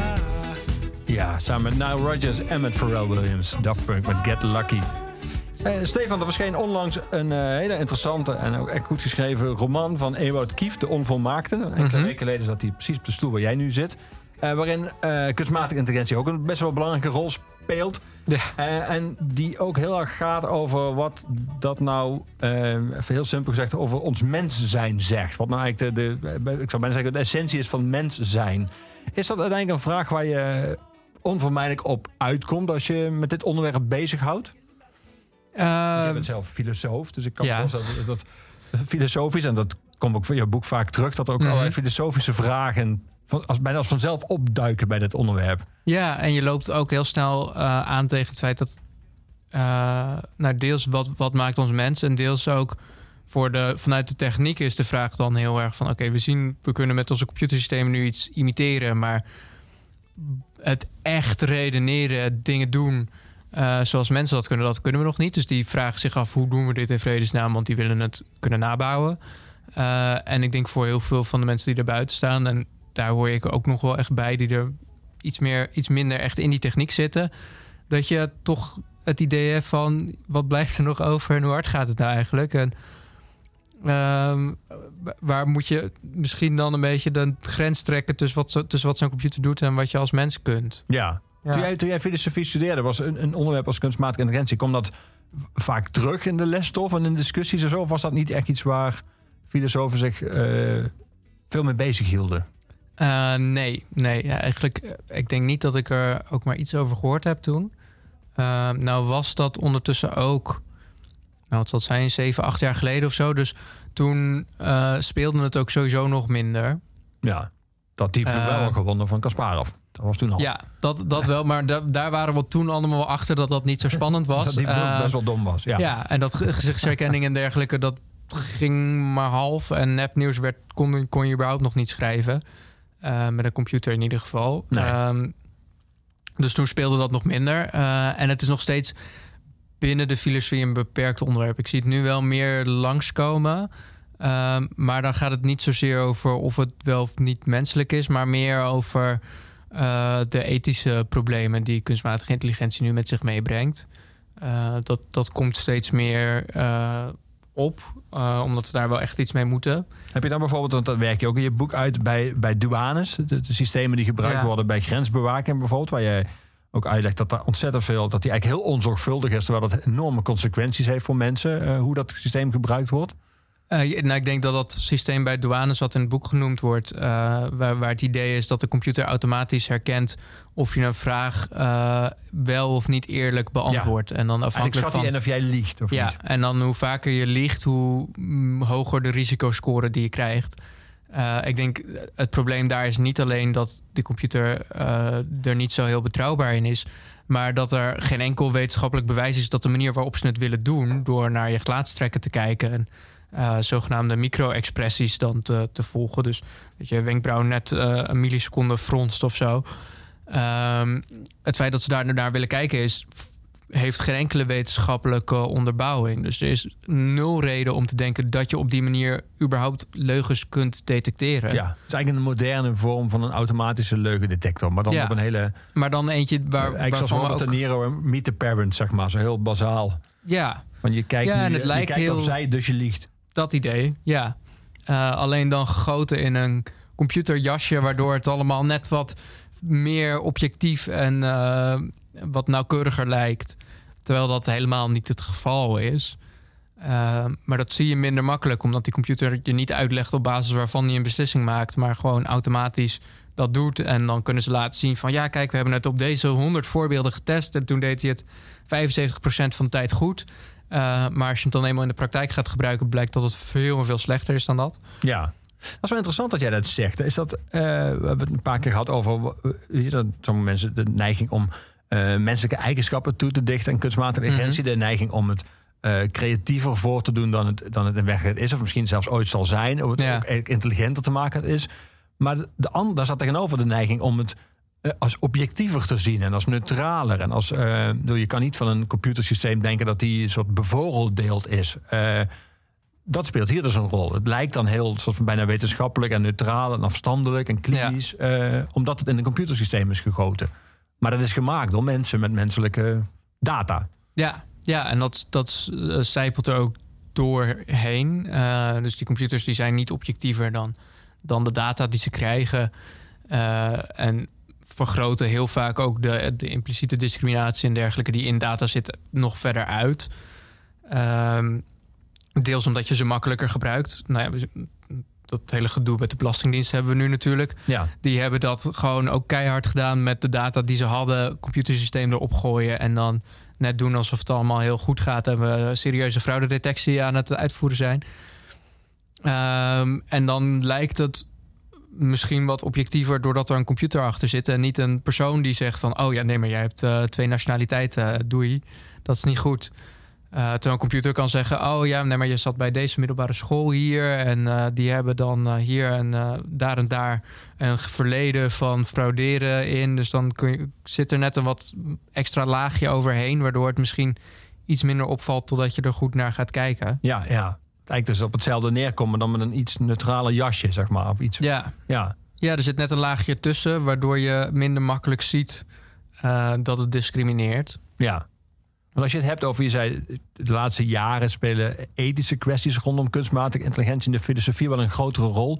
Ja, samen met Nile Rodgers en met Pharrell Williams. Daft Punk met Get Lucky. Eh, Stefan, er verscheen onlangs een eh, hele interessante en ook echt goed geschreven roman van Ewout Kief, De Onvolmaakte. Enkele Mhm. weken geleden zat hij precies op de stoel waar jij nu zit. Eh, waarin eh, kunstmatige intelligentie ook een best wel belangrijke rol speelt. Ja. Eh, en die ook heel erg gaat over wat dat nou, eh, even heel simpel gezegd, over ons mens zijn zegt. Wat nou eigenlijk de, de, ik zou bijna zeggen, de essentie is van mens zijn. Is dat uiteindelijk een vraag waar je onvermijdelijk op uitkomt als je met dit onderwerp bezighoudt? Ehm, Jij bent zelf filosoof, dus ik kan ja. dat, dat filosofisch, en dat komt ook van je boek vaak terug, dat er ook allerlei filosofische vragen als, bijna als vanzelf opduiken bij dit onderwerp. Ja, en je loopt ook heel snel eh, aan tegen het feit dat... eh, nou, deels wat, wat maakt ons mens en deels ook... Voor de, vanuit de techniek is de vraag dan heel erg van... oké, we zien, we kunnen met onze computersystemen nu iets imiteren... maar het echt redeneren, dingen doen... eh, zoals mensen dat kunnen, dat kunnen we nog niet. Dus die vragen zich af, hoe doen we dit in vredesnaam? Want die willen het kunnen nabouwen. En ik denk voor heel veel van de mensen die er buiten staan... en daar hoor ik ook nog wel echt bij... die er iets, meer, iets minder echt in die techniek zitten... dat je toch het idee hebt van... wat blijft er nog over en hoe hard gaat het nou eigenlijk? En ehm, waar moet je misschien dan een beetje de grens trekken... tussen wat, zo- tussen wat zo'n computer doet en wat je als mens kunt? Ja. Ja. Toen, jij, toen jij filosofie studeerde, was een, een onderwerp als kunstmatige intelligentie, kwam dat vaak terug in de lesstof en in discussies en zo? Of was dat niet echt iets waar filosofen zich eh, veel mee bezig hielden? Eh, nee, nee. Ja, eigenlijk, eh, ik denk niet dat ik er ook maar iets over gehoord heb toen. Eh, nou was dat ondertussen ook, nou wat zijn, zeven, acht jaar geleden of zo. Dus toen eh, speelde het ook sowieso nog minder. Ja. Dat type Eh. wel gewonnen van Kasparov. Dat was toen al. Ja, dat, dat wel. Maar da- daar waren we toen allemaal wel achter dat dat niet zo spannend [laughs] was. Dat die ook Eh, best wel dom was. Ja. ja. en dat ge- gezichtsherkenning en dergelijke, dat ging maar half. En nepnieuws werd, kon, kon je überhaupt nog niet schrijven. Eh, met een computer in ieder geval. Nee. Ehm, dus toen speelde dat nog minder. Eh, en het is nog steeds binnen de filosofie een beperkt onderwerp. Ik zie het nu wel meer langskomen. Ehm, maar dan gaat het niet zozeer over of het wel of niet menselijk is, maar meer over eh, de ethische problemen die kunstmatige intelligentie nu met zich meebrengt. Dat, dat komt steeds meer op, eh, omdat we daar wel echt iets mee moeten. Heb je dan bijvoorbeeld, want dat werk je ook in je boek uit bij, bij douanes, de, de systemen die gebruikt Ja. worden bij grensbewaking bijvoorbeeld, waar jij ook uitlegt dat daar ontzettend veel, dat die eigenlijk heel onzorgvuldig is, terwijl dat enorme consequenties heeft voor mensen, eh, hoe dat systeem gebruikt wordt. Eh, nou, ik denk dat dat systeem bij douanes, wat in het boek genoemd wordt, eh, waar, waar het idee is dat de computer automatisch herkent of je een vraag eh, wel of niet eerlijk beantwoordt. En dan afhankelijk van. in of jij liegt of Ja, niet. en dan hoe vaker je liegt, hoe mm, hoger de risicoscore die je krijgt. Ik denk het probleem daar is niet alleen dat de computer er niet zo heel betrouwbaar in is, maar dat er geen enkel wetenschappelijk bewijs is dat de manier waarop ze het willen doen, door naar je gelaatstrekken te kijken en eh, zogenaamde micro-expressies dan te, te volgen. Dus dat je wenkbrauw net eh, een milliseconde fronst of zo. Ehm, het feit dat ze daar naar willen kijken is heeft geen enkele wetenschappelijke onderbouwing. Dus er is nul reden om te denken dat je op die manier überhaupt leugens kunt detecteren. Ja, het is eigenlijk een moderne vorm van een automatische leugendetector, maar dan Ja. op een hele, Maar dan eentje waar, eigenlijk zoals Robert. De Niro en Meet the Parents, zeg maar, zo heel bazaal. Ja, Van je kijkt, Ja, nu, en het je, lijkt je kijkt heel- opzij, dus je liegt. Dat idee, ja. Eh, alleen dan gegoten in een computerjasje... waardoor het allemaal net wat meer objectief en eh, wat nauwkeuriger lijkt. Terwijl dat helemaal niet het geval is. Eh, maar dat zie je minder makkelijk... omdat die computer je niet uitlegt op basis waarvan hij een beslissing maakt... maar gewoon automatisch dat doet. En dan kunnen ze laten zien van... ja, kijk, we hebben het op deze 100 voorbeelden getest... en toen deed hij het 75% van de tijd goed... Uh, maar als je het dan eenmaal in de praktijk gaat gebruiken, blijkt dat het veel en veel slechter is dan dat. Ja. Dat is wel interessant dat jij dat zegt. Is dat, eh, we hebben het een paar keer gehad over eh, dat sommige mensen de neiging om eh, menselijke eigenschappen toe te dichten en kunstmatige intelligentie, de neiging om het eh, creatiever voor te doen dan het, dan het in werkelijkheid is, of misschien zelfs ooit zal zijn, of het Ja. ook eigenlijk intelligenter te maken is. Maar de, de daar staat tegenover de neiging om het eh, als objectiever te zien en als neutraler. En als, eh, bedoel, je kan niet van een computersysteem denken dat die een soort bevooroordeeld is. Eh, dat speelt hier dus een rol. Het lijkt dan heel soort van bijna wetenschappelijk en neutraal en afstandelijk en klinisch, eh, omdat het in een computersysteem is gegoten. Maar dat is gemaakt door mensen met menselijke data. Ja, ja en dat, dat eh, zijpelt er ook doorheen. Eh, dus die computers die zijn niet objectiever dan, dan de data die ze krijgen. Eh, en vergroten heel vaak ook de, de impliciete discriminatie en dergelijke die in data zit nog verder uit. Ehm, deels omdat je ze makkelijker gebruikt. Nou ja, dat hele gedoe met de Belastingdienst hebben we nu natuurlijk. Ja, Die hebben dat gewoon ook keihard gedaan met de data die ze hadden. Computersysteem erop gooien en dan net doen alsof het allemaal heel goed gaat. En we serieuze fraudedetectie aan het uitvoeren zijn. Ehm, en dan lijkt het misschien wat objectiever doordat er een computer achter zit. En niet een persoon die zegt van... oh ja, nee, maar jij hebt eh, twee nationaliteiten, eh, doei. Dat is niet goed. Eh terwijl een computer kan zeggen... oh ja, nee, maar je zat bij deze middelbare school hier... en die hebben dan hier en daar en daar een verleden van frauderen in. Dus dan kun je, zit er net een wat extra laagje overheen... waardoor het misschien iets minder opvalt... totdat je er goed naar gaat kijken. ja, ja. Lijkt dus op hetzelfde neerkomen dan met een iets neutraler jasje, zeg maar. Of iets. Ja, Ja, ja er zit net een laagje tussen... waardoor je minder makkelijk ziet eh, dat het discrimineert. ja. Want als je het hebt over, je zei, de laatste jaren spelen ethische kwesties rondom kunstmatige intelligentie in de filosofie wel een grotere rol.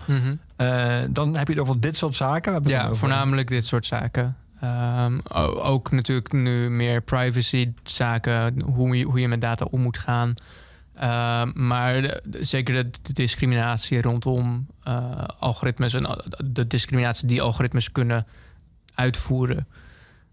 Eh, dan heb je het over dit soort zaken. Ja, voornamelijk dit soort zaken. Ehm, ook natuurlijk nu meer privacy zaken, hoe je, hoe je met data om moet gaan. Ehm, maar zeker de, discriminatie rondom eh, algoritmes en de discriminatie die algoritmes kunnen uitvoeren.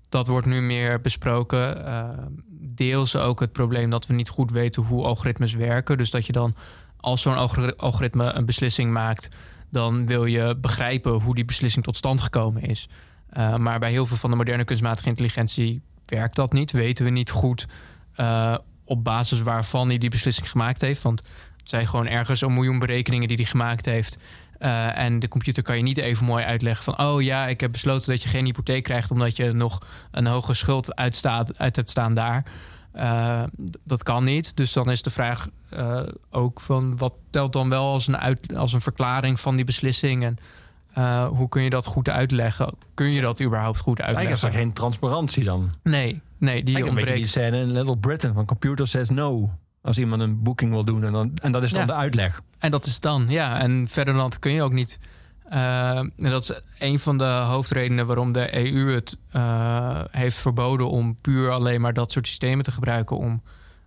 Dat wordt nu meer besproken. Ehm, deels ook het probleem dat we niet goed weten hoe algoritmes werken. Dus dat je dan, als zo'n algori- algoritme een beslissing maakt, dan wil je begrijpen hoe die beslissing tot stand gekomen is. Uh, maar bij heel veel van de moderne kunstmatige intelligentie werkt dat niet. Weten we niet goed uh, op basis waarvan hij die beslissing gemaakt heeft. Want het zijn gewoon ergens een miljoen berekeningen die hij gemaakt heeft. Uh, en de computer kan je niet even mooi uitleggen van... oh ja, ik heb besloten dat je geen hypotheek krijgt... omdat je nog een hoge schuld uitstaat, uit hebt staan daar. Uh, dat kan niet. Dus dan is de vraag uh, ook van... wat telt dan wel als een, uit, als een verklaring van die beslissing... en uh, hoe kun je dat goed uitleggen? Kun je dat überhaupt goed uitleggen? Eigenlijk is er geen transparantie dan. Nee, nee die Eigenlijk een beetje die scène in Little Britain van Computer Says No. Als iemand een boeking wil doen en, dan, en dat is dan Ja. de uitleg. En dat is dan, ja. En verder dan kun je ook niet. Uh, en dat is een van de hoofdredenen waarom de EU het uh, heeft verboden om puur alleen maar dat soort systemen te gebruiken om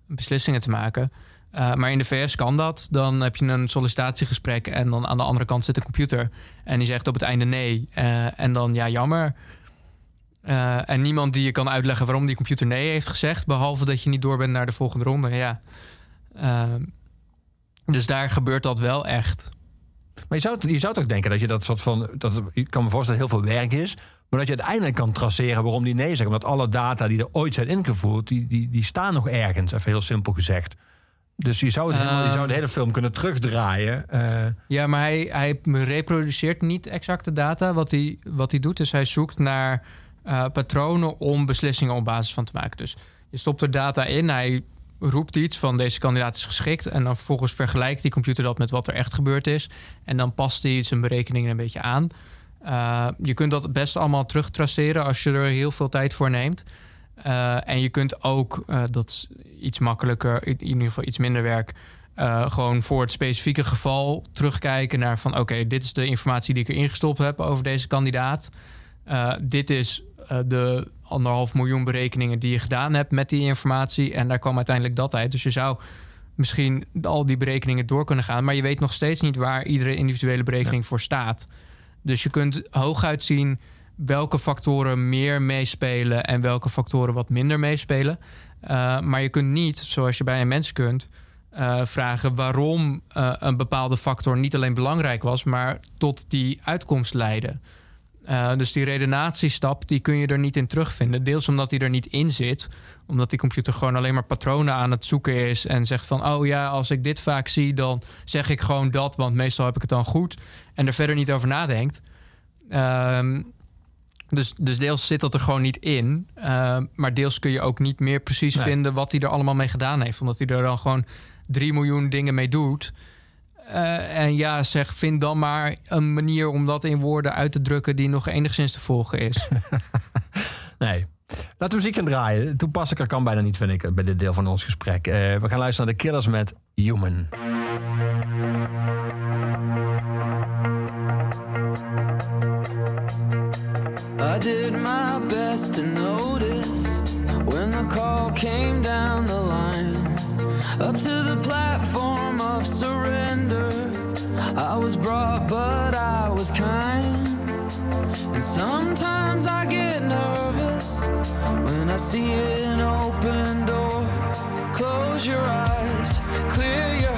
beslissingen te maken. Uh, maar in de VS kan dat. Dan heb je een sollicitatiegesprek en dan aan de andere kant zit een computer. En die zegt op het einde nee. Uh, en dan ja, jammer. Uh, en niemand die je kan uitleggen waarom die computer nee heeft gezegd. Behalve dat je niet door bent naar de volgende ronde. Ja. Uh, dus daar gebeurt dat wel echt. Maar je zou, je zou toch denken dat je dat soort van. Dat, ik kan me voorstellen dat heel veel werk is. Maar dat je uiteindelijk kan traceren waarom die nee zeggen. Omdat alle data die er ooit zijn ingevoerd, die, die, die staan nog ergens. Even heel simpel gezegd. Dus je zou, het helemaal, je Ehm. zou de hele film kunnen terugdraaien. Uh, Ja, maar hij, hij reproduceert niet exact de data. Wat hij, wat hij doet, is hij zoekt naar uh, patronen om beslissingen op basis van te maken. Dus je stopt er data in, hij roept iets van deze kandidaat is geschikt. En dan vervolgens vergelijkt die computer dat met wat er echt gebeurd is. En dan past hij zijn berekeningen een beetje aan. Uh, je kunt dat best allemaal terugtraceren als je er heel veel tijd voor neemt. Uh, en je kunt ook, uh, dat is iets makkelijker, in ieder geval iets minder werk... Uh, gewoon voor het specifieke geval terugkijken naar van... oké, okay, dit is de informatie die ik erin gestopt heb over deze kandidaat. Dit is de anderhalf miljoen berekeningen die je gedaan hebt met die informatie... en daar kwam uiteindelijk dat uit. Dus je zou misschien al die berekeningen door kunnen gaan... maar je weet nog steeds niet waar iedere individuele berekening ja. voor staat. Dus je kunt hooguit zien welke factoren meer meespelen... en welke factoren wat minder meespelen. Uh, maar je kunt niet, zoals je bij een mens kunt... Uh, vragen waarom uh, een bepaalde factor niet alleen belangrijk was, maar tot die uitkomst leidde. Dus die redenatiestap die kun je er niet in terugvinden. Deels omdat die er niet in zit, omdat die computer gewoon alleen maar patronen aan het zoeken is en zegt van: oh ja, als ik dit vaak zie, dan zeg ik gewoon dat, want meestal heb ik het dan goed. En er verder niet over nadenkt. Um, Dus, dus deels zit dat er gewoon niet in. Eh, maar deels kun je ook niet meer precies Nee. vinden wat hij er allemaal mee gedaan heeft. Omdat hij er dan gewoon 3 miljoen dingen mee doet. Eh, en ja, zeg, vind dan maar een manier om dat in woorden uit te drukken die nog enigszins te volgen is. [laughs] Nee. Laten we muziek gaan draaien. Toepasselijker kan bijna niet, vind ik, bij dit deel van ons gesprek. Eh, we gaan luisteren naar de Killers met Human. I did my best to notice when the call came down the line. Up to the platform of surrender. I was brought, but I was kind. And sometimes I get nervous when I see an open door. Close your eyes, clear your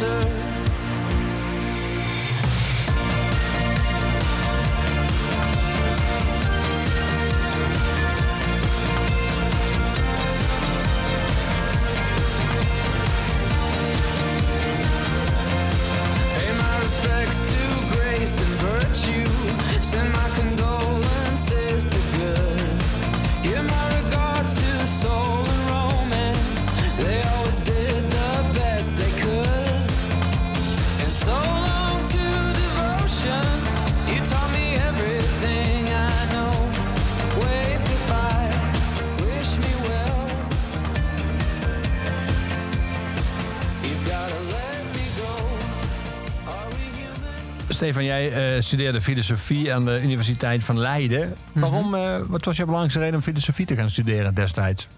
dancer? Pay my respects to grace and virtue. Send my condolences Stefan, jij eh, studeerde filosofie aan de Universiteit van Leiden. Waarom, eh, wat was jouw belangrijkste reden om filosofie te gaan studeren destijds?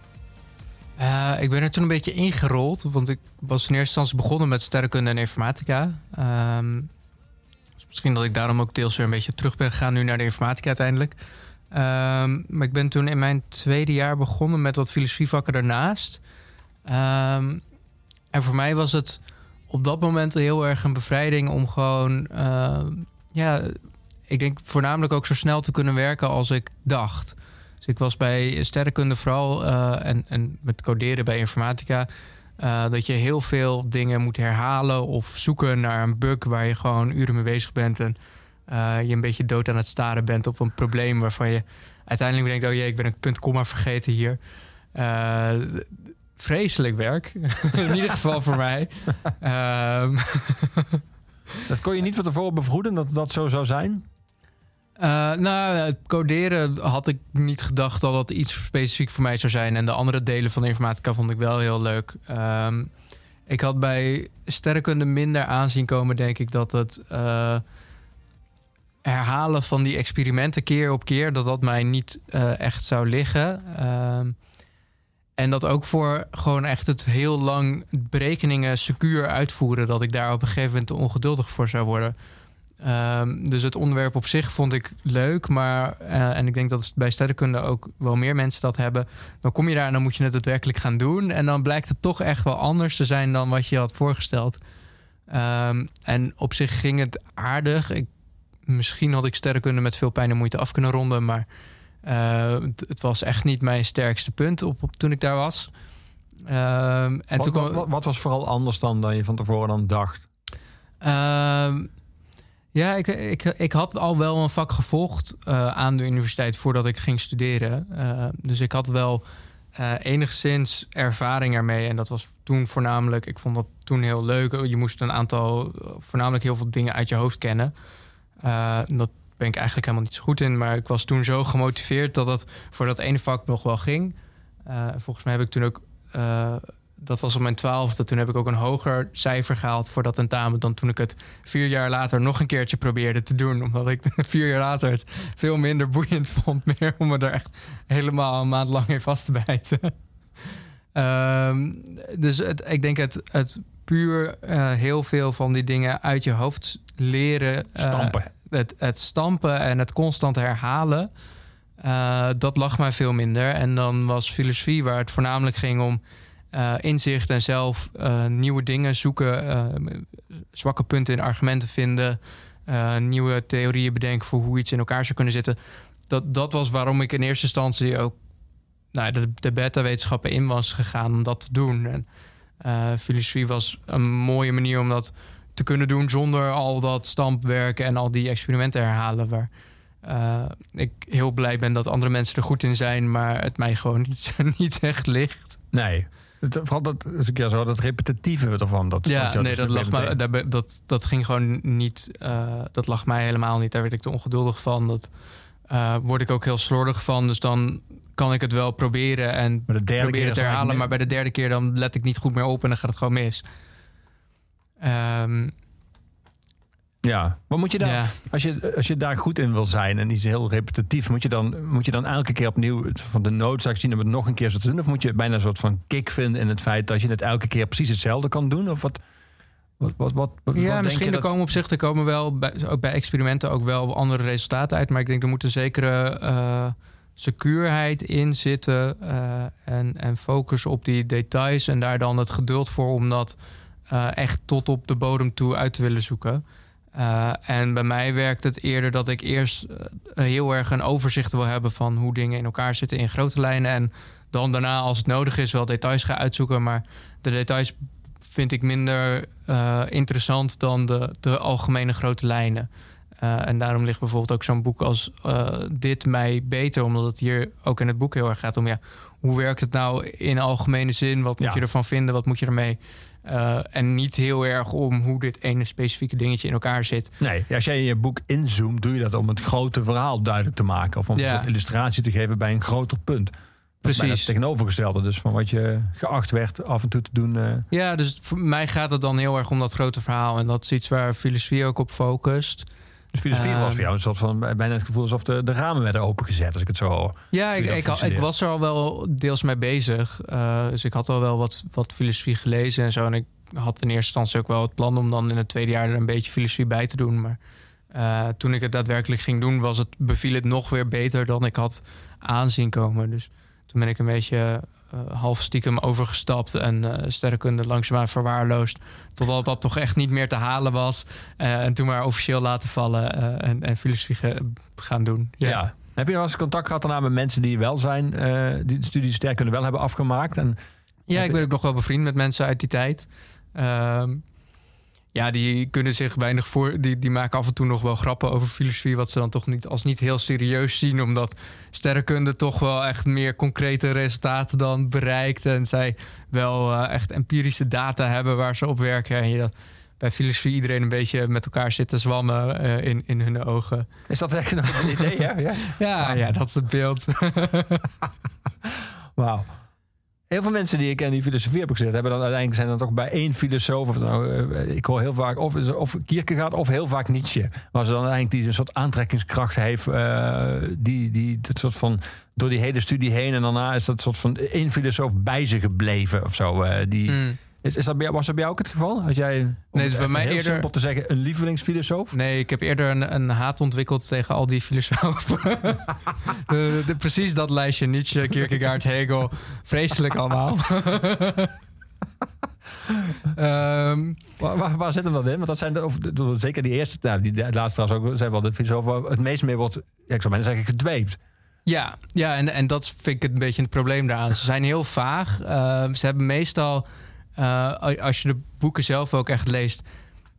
Eh, ik ben er toen een beetje ingerold, want ik was in eerste instantie begonnen met sterrenkunde en informatica. Ehm, dus misschien dat ik daarom ook deels weer een beetje terug ben gegaan nu naar de informatica uiteindelijk. Ehm, maar ik ben toen in mijn tweede jaar begonnen met wat filosofievakken daarnaast. Ehm, en voor mij was het op dat moment heel erg een bevrijding om gewoon, ehm, ja, ik denk voornamelijk ook zo snel te kunnen werken als ik dacht. Dus ik was bij sterrenkunde vooral eh, en, en met coderen bij informatica. eh, dat je heel veel dingen moet herhalen of zoeken naar een bug waar je gewoon uren mee bezig bent. En eh, je een beetje dood aan het staren bent op een probleem waarvan je uiteindelijk denkt: oh jee, ik ben een punt komma vergeten hier. Vreselijk werk. [laughs] in ieder geval voor mij. Ehm, [laughs] Dat kon je niet van tevoren bevroeden dat dat zo zou zijn? Eh, nou, het coderen had ik niet gedacht dat dat iets specifiek voor mij zou zijn. En de andere delen van de informatica vond ik wel heel leuk. Ehm, ik had bij sterrenkunde minder aanzien komen, denk ik, dat het eh, herhalen van die experimenten keer op keer, dat dat mij niet eh, echt zou liggen. Ehm, en dat ook voor gewoon echt het heel lang berekeningen secuur uitvoeren, dat ik daar op een gegeven moment ongeduldig voor zou worden. Ehm, dus het onderwerp op zich vond ik leuk, maar eh, en ik denk dat bij sterrenkunde ook wel meer mensen dat hebben. Dan kom je daar en dan moet je het daadwerkelijk gaan doen. En dan blijkt het toch echt wel anders te zijn dan wat je had voorgesteld. Ehm, en op zich ging het aardig. Ik, misschien had ik sterrenkunde met veel pijn en moeite af kunnen ronden, maar het, het was echt niet mijn sterkste punt op, op toen ik daar was. Ehm, en wat, toen kwam, wat, wat- wat was vooral anders dan, dan je van tevoren dan dacht? Ehm, ja, ik, ik, ik had al wel een vak gevolgd eh, aan de universiteit voordat ik ging studeren. Eh, dus ik had wel eh, enigszins ervaring ermee. En dat was toen voornamelijk, ik vond dat toen heel leuk. Je moest een aantal, voornamelijk heel veel dingen uit je hoofd kennen. Eh, dat ben ik eigenlijk helemaal niet zo goed in. Maar ik was toen zo gemotiveerd dat het voor dat ene vak nog wel ging. Eh, volgens mij heb ik toen ook eh, dat was op mijn twaalfde. Toen heb ik ook een hoger cijfer gehaald voor dat tentamen... dan toen ik het vier jaar later nog een keertje probeerde te doen. Omdat ik [laughs] vier jaar later het veel minder boeiend [laughs] vond... meer om me er echt helemaal een maand lang in vast te bijten. [laughs] Ehm, dus ik denk het, het puur eh, heel veel van die dingen uit je hoofd leren... Stampen. Het, stampen en het constant herhalen, eh, dat lag mij veel minder. En dan was filosofie, waar het voornamelijk ging om eh, inzicht en zelf eh, nieuwe dingen zoeken, zwakke punten in argumenten vinden, nieuwe theorieën bedenken voor hoe iets in elkaar zou kunnen zitten. Dat, dat was waarom ik in eerste instantie ook nou, de, de beta-wetenschappen in was gegaan om dat te doen. En filosofie was een mooie manier om dat te kunnen doen zonder al dat stampwerken en al die experimenten herhalen. Waar eh, ik heel blij ben dat andere mensen er goed in zijn, maar het mij gewoon [laughs] niet, niet echt ligt. Nee. Het, vooral dat, is een keer zo, dat repetitieve ervan. Dat, Ja, nee, dat, lag mij, dat, dat ging gewoon niet. eh, dat lag mij helemaal niet. Daar werd ik te ongeduldig van. Dat eh, word ik ook heel slordig van. Dus dan kan ik het wel proberen en de proberen te herhalen. Maar bij de derde keer dan let ik niet goed meer op en dan gaat het gewoon mis. Ehm, Ja, maar moet je daar, ja. als, je, als je daar goed in wil zijn en iets heel repetitief, moet je dan, moet je dan elke keer opnieuw van de noodzaak zien om het nog een keer zo te doen? Of moet je bijna een soort van kick vinden in het feit dat je het elke keer precies hetzelfde kan doen? Of wat? Wat, wat, wat, wat Ja, denk misschien er dat- komen op zich er komen wel bij, ook bij experimenten ook wel andere resultaten uit. Maar ik denk er moet een zekere eh, secuurheid in zitten. eh, en, en focus op die details. En daar dan het geduld voor om dat eh, echt tot op de bodem toe uit te willen zoeken. Eh, en bij mij werkt het eerder dat ik eerst eh, heel erg een overzicht wil hebben van hoe dingen in elkaar zitten in grote lijnen. En dan daarna, als het nodig is, wel details ga uitzoeken. Maar de details vind ik minder eh, interessant dan de, de algemene grote lijnen. Eh, en daarom ligt bijvoorbeeld ook zo'n boek als eh, dit mij beter, omdat het hier ook in het boek heel erg gaat om ja, hoe werkt het nou in algemene zin? Wat moet Ja. je ervan vinden? Wat moet je ermee? Eh, en niet heel erg om hoe dit ene specifieke dingetje in elkaar zit. Nee, als jij in je boek inzoomt, doe je dat om het grote verhaal duidelijk te maken. Of om Ja. een illustratie te geven bij een groter punt. Precies. het tegenovergestelde dus van wat je geacht werd af en toe te doen. eh. Ja, dus voor mij gaat het dan heel erg om dat grote verhaal. En dat is iets waar filosofie ook op focust. Dus filosofie was Ehm. voor jou een soort van bijna het gevoel alsof de, de ramen werden opengezet, als ik het zo hoor. Ja, ik, ik, al- ik gestudeerd. was er al wel deels mee bezig. Eh, dus ik had al wel wat, wat filosofie gelezen en zo. En ik had in eerste instantie ook wel het plan om dan in het tweede jaar er een beetje filosofie bij te doen. Maar eh, toen ik het daadwerkelijk ging doen, was het, beviel het nog weer beter dan ik had aanzien komen. Dus toen ben ik een beetje half stiekem overgestapt en eh sterrenkunde langzaamaan verwaarloosd. Totdat dat toch echt niet meer te halen was. Eh, en toen maar officieel laten vallen eh, en, en filosofie gaan doen. Ja. Heb je wel eens contact gehad daarna met mensen die wel zijn, eh, die de studie sterkunde wel hebben afgemaakt? En Ja, ik ben ook nog wel bevriend met mensen uit die tijd. Ehm, ja, die kunnen zich weinig voor. Die, die maken af en toe nog wel grappen over filosofie, wat ze dan toch niet als niet heel serieus zien, omdat sterrenkunde toch wel echt meer concrete resultaten dan bereikt. En zij wel eh, echt empirische data hebben waar ze op werken. En je dat bij filosofie iedereen een beetje met elkaar zit te zwammen eh, in, in hun ogen. is dat echt nog een idee? Ja? ja? [laughs] Ja, ja, dat is het beeld. [laughs] Wauw. Heel veel mensen die ik ken die filosofie hebben gezet, hebben dan uiteindelijk zijn dan toch bij één filosoof. Of nou, eh, ik hoor heel vaak of, of Kierkegaard of heel vaak Nietzsche. Waar ze dan eigenlijk die een soort aantrekkingskracht heeft. eh, die, die dat soort van door die hele studie heen. En daarna is dat soort van één filosoof bij ze gebleven of zo. eh, die, Mm. Is, is dat bij, was dat bij jou ook het geval? Had jij, om het is bij mij heel eerder- simpel te zeggen, een lievelingsfilosoof? Nee, ik heb eerder een, een haat ontwikkeld tegen al die filosofen. [laughs] de, de- precies dat lijstje. Nietzsche, Kierkegaard, Hegel. Vreselijk allemaal. [laughs] Ehm, Waar, waar, waar zit hem dat in? Want dat zijn de, of, de- zeker die eerste, nou, die de laatste trouwens ook, zijn wel de filosofen het meest mee wordt, ja, ik zou bijna zeggen, gedweept. ja, ja en, en dat vind ik het een beetje het probleem daaraan. Ze zijn heel vaag. Ehm, ze hebben meestal, eh, als je de boeken zelf ook echt leest,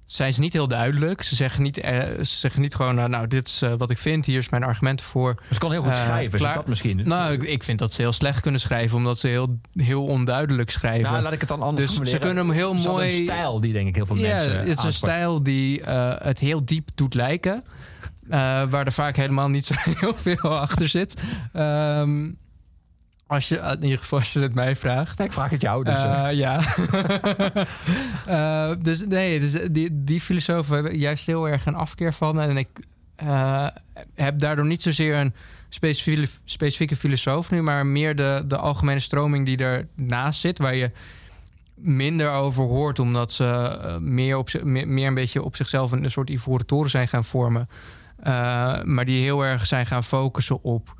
zijn ze niet heel duidelijk. Ze zeggen niet, eh, ze zeggen niet gewoon, eh, nou, dit is wat ik vind, hier is mijn argumenten voor. Dus kan heel goed schrijven, is dat misschien? Nou, ik, ik vind dat ze heel slecht kunnen schrijven, omdat ze heel, heel onduidelijk schrijven. Nou, laat ik het dan anders Dus ze formuleren. kunnen hem heel Het is wel mooi- een stijl die denk ik heel veel ja, mensen het is een stijl die het heel diep doet lijken. waar er vaak helemaal niet zo [laughs] heel veel achter zit. Ehm, als je, in ieder geval als je het mij vraagt. Nee, ik vraag het jou. Dus, eh, Eh, ja. [laughs] Eh, dus nee, dus die, die filosofen hebben juist heel erg een afkeer van. En ik heb daardoor niet zozeer een specifieke, specifieke filosoof nu, maar meer de, de algemene stroming die ernaast zit, waar je minder over hoort, omdat ze meer, op, meer, meer een beetje op zichzelf een, soort ivoren toren zijn gaan vormen. Maar die heel erg zijn gaan focussen op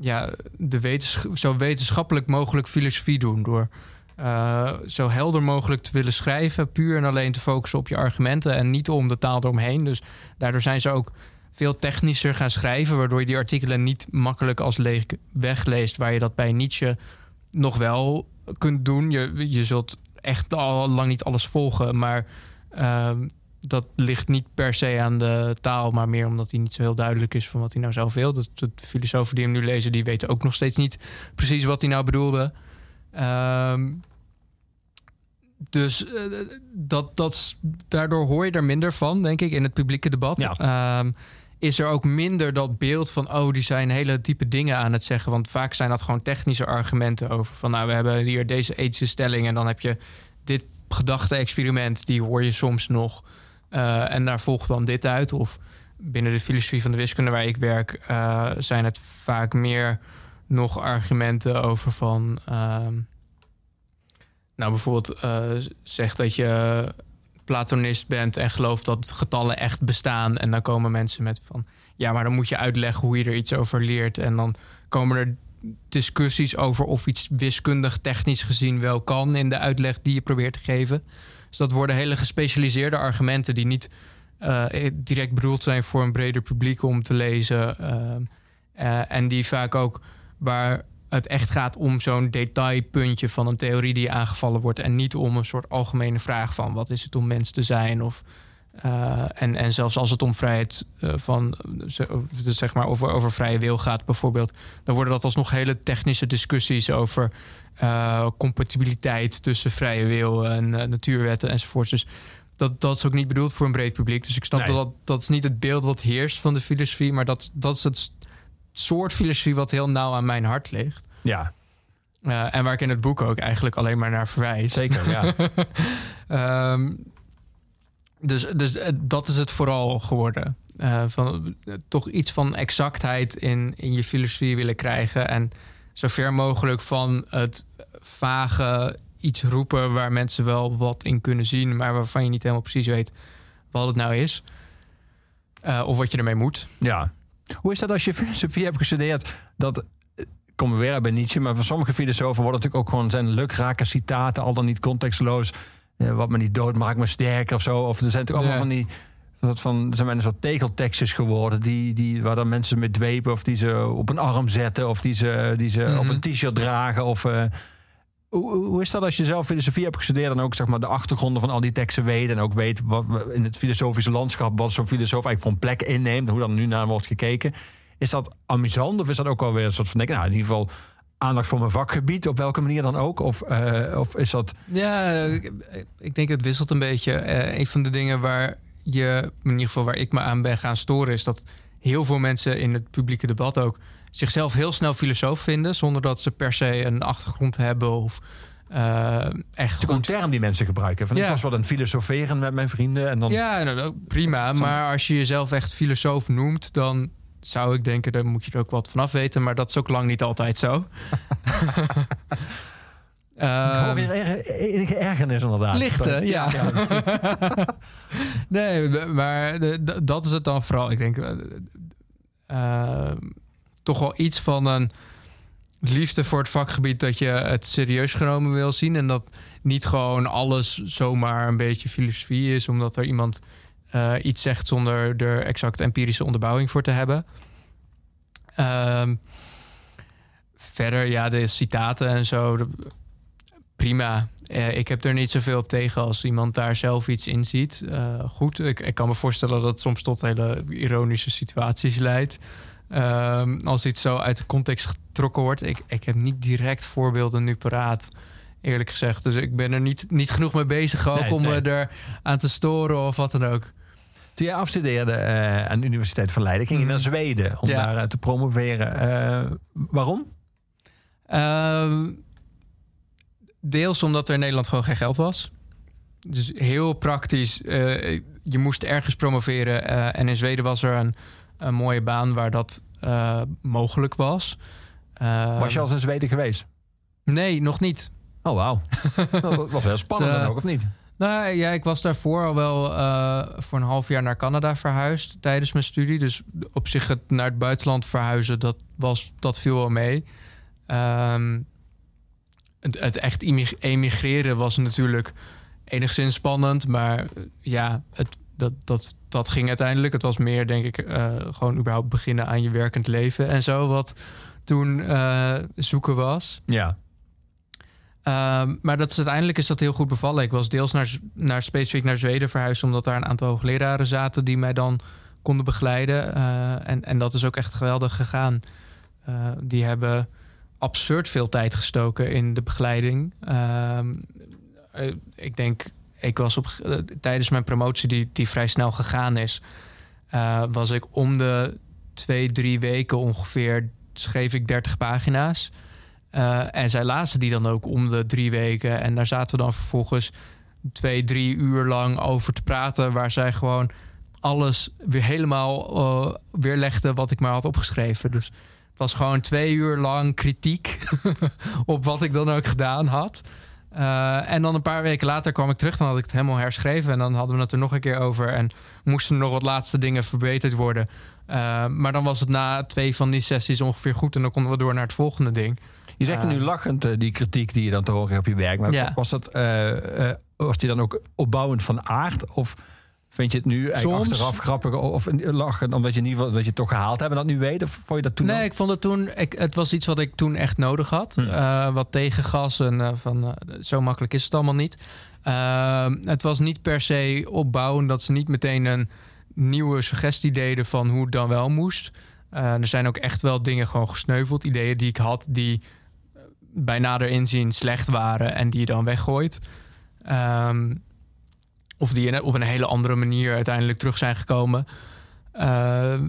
ja, de wetens zo wetenschappelijk mogelijk filosofie doen. Door eh, zo helder mogelijk te willen schrijven, puur en alleen te focussen op je argumenten en niet om de taal eromheen. Dus daardoor zijn ze ook veel technischer gaan schrijven, waardoor je die artikelen niet makkelijk als leeg wegleest, waar je dat bij Nietzsche nog wel kunt doen. Je, je zult echt al lang niet alles volgen, maar ehm, dat ligt niet per se aan de taal, maar meer omdat hij niet zo heel duidelijk is van wat hij nou zelf wil. Dus de filosofen die hem nu lezen, die weten ook nog steeds niet precies wat hij nou bedoelde. Ehm, dus eh, dat, dat, daardoor hoor je er minder van, denk ik, in het publieke debat. Ja. Ehm, is er ook minder dat beeld van, oh, die zijn hele diepe dingen aan het zeggen. Want vaak zijn dat gewoon technische argumenten over van, nou, we hebben hier deze ethische stelling en dan heb je dit gedachte-experiment, die hoor je soms nog. Eh, en daar volgt dan dit uit. Of binnen de filosofie van de wiskunde waar ik werk, eh, zijn het vaak meer nog argumenten over van. ehm, nou, bijvoorbeeld eh zeg dat je Platonist bent en gelooft dat getallen echt bestaan. En dan komen mensen met van. Ja, maar dan moet je uitleggen hoe je er iets over leert. En dan komen er discussies over of iets wiskundig technisch gezien wel kan in de uitleg die je probeert te geven. Dus dat worden hele gespecialiseerde argumenten die niet eh, direct bedoeld zijn voor een breder publiek om te lezen. ehm, eh, en die vaak ook waar het echt gaat om zo'n detailpuntje van een theorie die aangevallen wordt. En niet om een soort algemene vraag van wat is het om mens te zijn? Of, eh, en, en zelfs als het om vrijheid eh, van zeg maar over, over vrije wil gaat, bijvoorbeeld, dan worden dat alsnog hele technische discussies over eh, compatibiliteit tussen vrije wil en natuurwetten enzovoorts. Dus dat, dat is ook niet bedoeld voor een breed publiek. Dus ik snap Nee. dat dat is niet het beeld wat heerst van de filosofie, maar dat, dat is het soort filosofie wat heel nauw aan mijn hart ligt. Ja, en waar ik in het boek ook eigenlijk alleen maar naar verwijs. zeker. Ja. [laughs] Ehm, dus dus eh, dat is het vooral geworden. Eh, van, eh, toch iets van exactheid in, in je filosofie willen krijgen. En zo ver mogelijk van het vage iets roepen waar mensen wel wat in kunnen zien, maar waarvan je niet helemaal precies weet wat het nou is. Of wat je ermee moet. Ja. Hoe is dat als je filosofie hebt gestudeerd? Dat komen we weer bij Nietzsche, maar van sommige filosofen worden natuurlijk ook gewoon zijn lukrake citaten, al dan niet contextloos. Eh, wat me niet dood maakt me sterker of zo. Of er zijn natuurlijk allemaal van die. soort van, zijn bijna soort tegeltekstjes geworden. Die, die, waar dan mensen mee dwepen. Of die ze op een arm zetten. Of die ze, die ze Mhm. op een t-shirt dragen. Of, eh, hoe, hoe is dat als je zelf filosofie hebt gestudeerd. En ook zeg maar, de achtergronden van al die teksten weet. En ook weet wat in het filosofische landschap. Wat zo'n filosoof eigenlijk voor een plek inneemt. Hoe dan nu naar wordt gekeken. Is dat amusant? Of is dat ook wel weer een soort van. Nou, in ieder geval aandacht voor mijn vakgebied. Op welke manier dan ook? Of, eh, of is dat. Ja, ik, ik denk het wisselt een beetje. Eh, een van de dingen waar je, in ieder geval waar ik me aan ben gaan storen, is dat heel veel mensen in het publieke debat ook zichzelf heel snel filosoof vinden, zonder dat ze per se een achtergrond hebben of eh, echt een term die mensen gebruiken. Van, Ik Ja. was wel aan het filosoferen met mijn vrienden. En dan, Ja, nou, prima. Maar als je jezelf echt filosoof noemt, dan zou ik denken, daar moet je er ook wat vanaf weten. Maar dat is ook lang niet altijd zo. [laughs] Ik hoor Ehm, weer er- enige ergernis inderdaad. Lichte, ja. [laughs] nee, maar dat is het dan vooral. Ik denk eh, eh, toch wel iets van een liefde voor het vakgebied dat je het serieus genomen wil zien. En dat niet gewoon alles zomaar een beetje filosofie is, omdat er iemand eh, iets zegt zonder er exact empirische onderbouwing voor te hebben. Ehm, verder, ja, de citaten en zo. de- prima. Eh, ik heb er niet zoveel op tegen als iemand daar zelf iets in ziet. Eh, goed, ik, ik kan me voorstellen dat het soms tot hele ironische situaties leidt. Ehm, als iets zo uit de context getrokken wordt. Ik, ik heb niet direct voorbeelden nu paraat, eerlijk gezegd. Dus ik ben er niet, niet genoeg mee bezig ook Nee, om nee. er aan te storen of wat dan ook. Toen jij afstudeerde eh, aan de Universiteit van Leiden, ging je naar Zweden om Mhm. Ja. daar eh, te promoveren. Eh, waarom? Ehm, deels omdat er in Nederland gewoon geen geld was. Dus heel praktisch. je moest ergens promoveren. en in Zweden was er een, een mooie baan waar dat mogelijk was. Ehm, Was je al eens in Zweden geweest? Nee, nog niet. Oh, wauw. dat was [laughs] wel spannend dan ook, of niet? Nou ja, ik was daarvoor al wel eh, voor een half jaar naar Canada verhuisd tijdens mijn studie. Dus op zich het naar het buitenland verhuizen, dat, was, dat viel wel mee. Ehm, het, het echt emigreren was natuurlijk enigszins spannend. Maar eh, ja, het, dat, dat, dat ging uiteindelijk. Het was meer, denk ik, eh, gewoon überhaupt beginnen aan je werkend leven en zo. Wat toen zoeken was. Ja. Ehm, maar dat uiteindelijk is dat heel goed bevallen. Ik was deels naar, naar specifiek naar Zweden verhuisd, omdat daar een aantal hoogleraren zaten die mij dan konden begeleiden. Eh, en, en dat is ook echt geweldig gegaan. Eh, die hebben absurd veel tijd gestoken in de begeleiding. Ehm, eh, ik denk, ik was op, tijdens mijn promotie, die, die vrij snel gegaan is, was ik om de twee, drie weken ongeveer, schreef ik 30 pagina's. Eh, en zij lazen die dan ook om de drie weken. En daar zaten we dan vervolgens twee, drie uur lang over te praten. Waar zij gewoon alles weer helemaal eh weerlegde wat ik maar had opgeschreven. Dus het was gewoon twee uur lang kritiek [laughs] op wat ik dan ook gedaan had. Eh, en dan een paar weken later kwam ik terug. Dan had ik het helemaal herschreven. En dan hadden we het er nog een keer over. En moesten er nog wat laatste dingen verbeterd worden. Maar dan was het na twee van die sessies ongeveer goed. En dan konden we door naar het volgende ding. Je zegt er nu lachend, eh, die kritiek die je dan te horen hebt op je werk. Maar Ja. was, dat, eh, eh, was die dan ook opbouwend van aard? Of vind je het nu eigenlijk Soms. achteraf grappig? Of lachen omdat je in ieder geval dat je het toch gehaald hebt en dat nu weet? Of vond je dat toen nee, ook? ik vond het toen. Ik, het was iets wat ik toen echt nodig had. Hmm. Wat tegengas en van zo makkelijk is het allemaal niet. Het was niet per se opbouwen dat ze niet meteen een nieuwe suggestie deden van hoe het dan wel moest. Er zijn ook echt wel dingen gewoon gesneuveld. Ideeën die ik had die bij nader inzien slecht waren en die je dan weggooit. Ehm, of die op een hele andere manier uiteindelijk terug zijn gekomen. Ehm,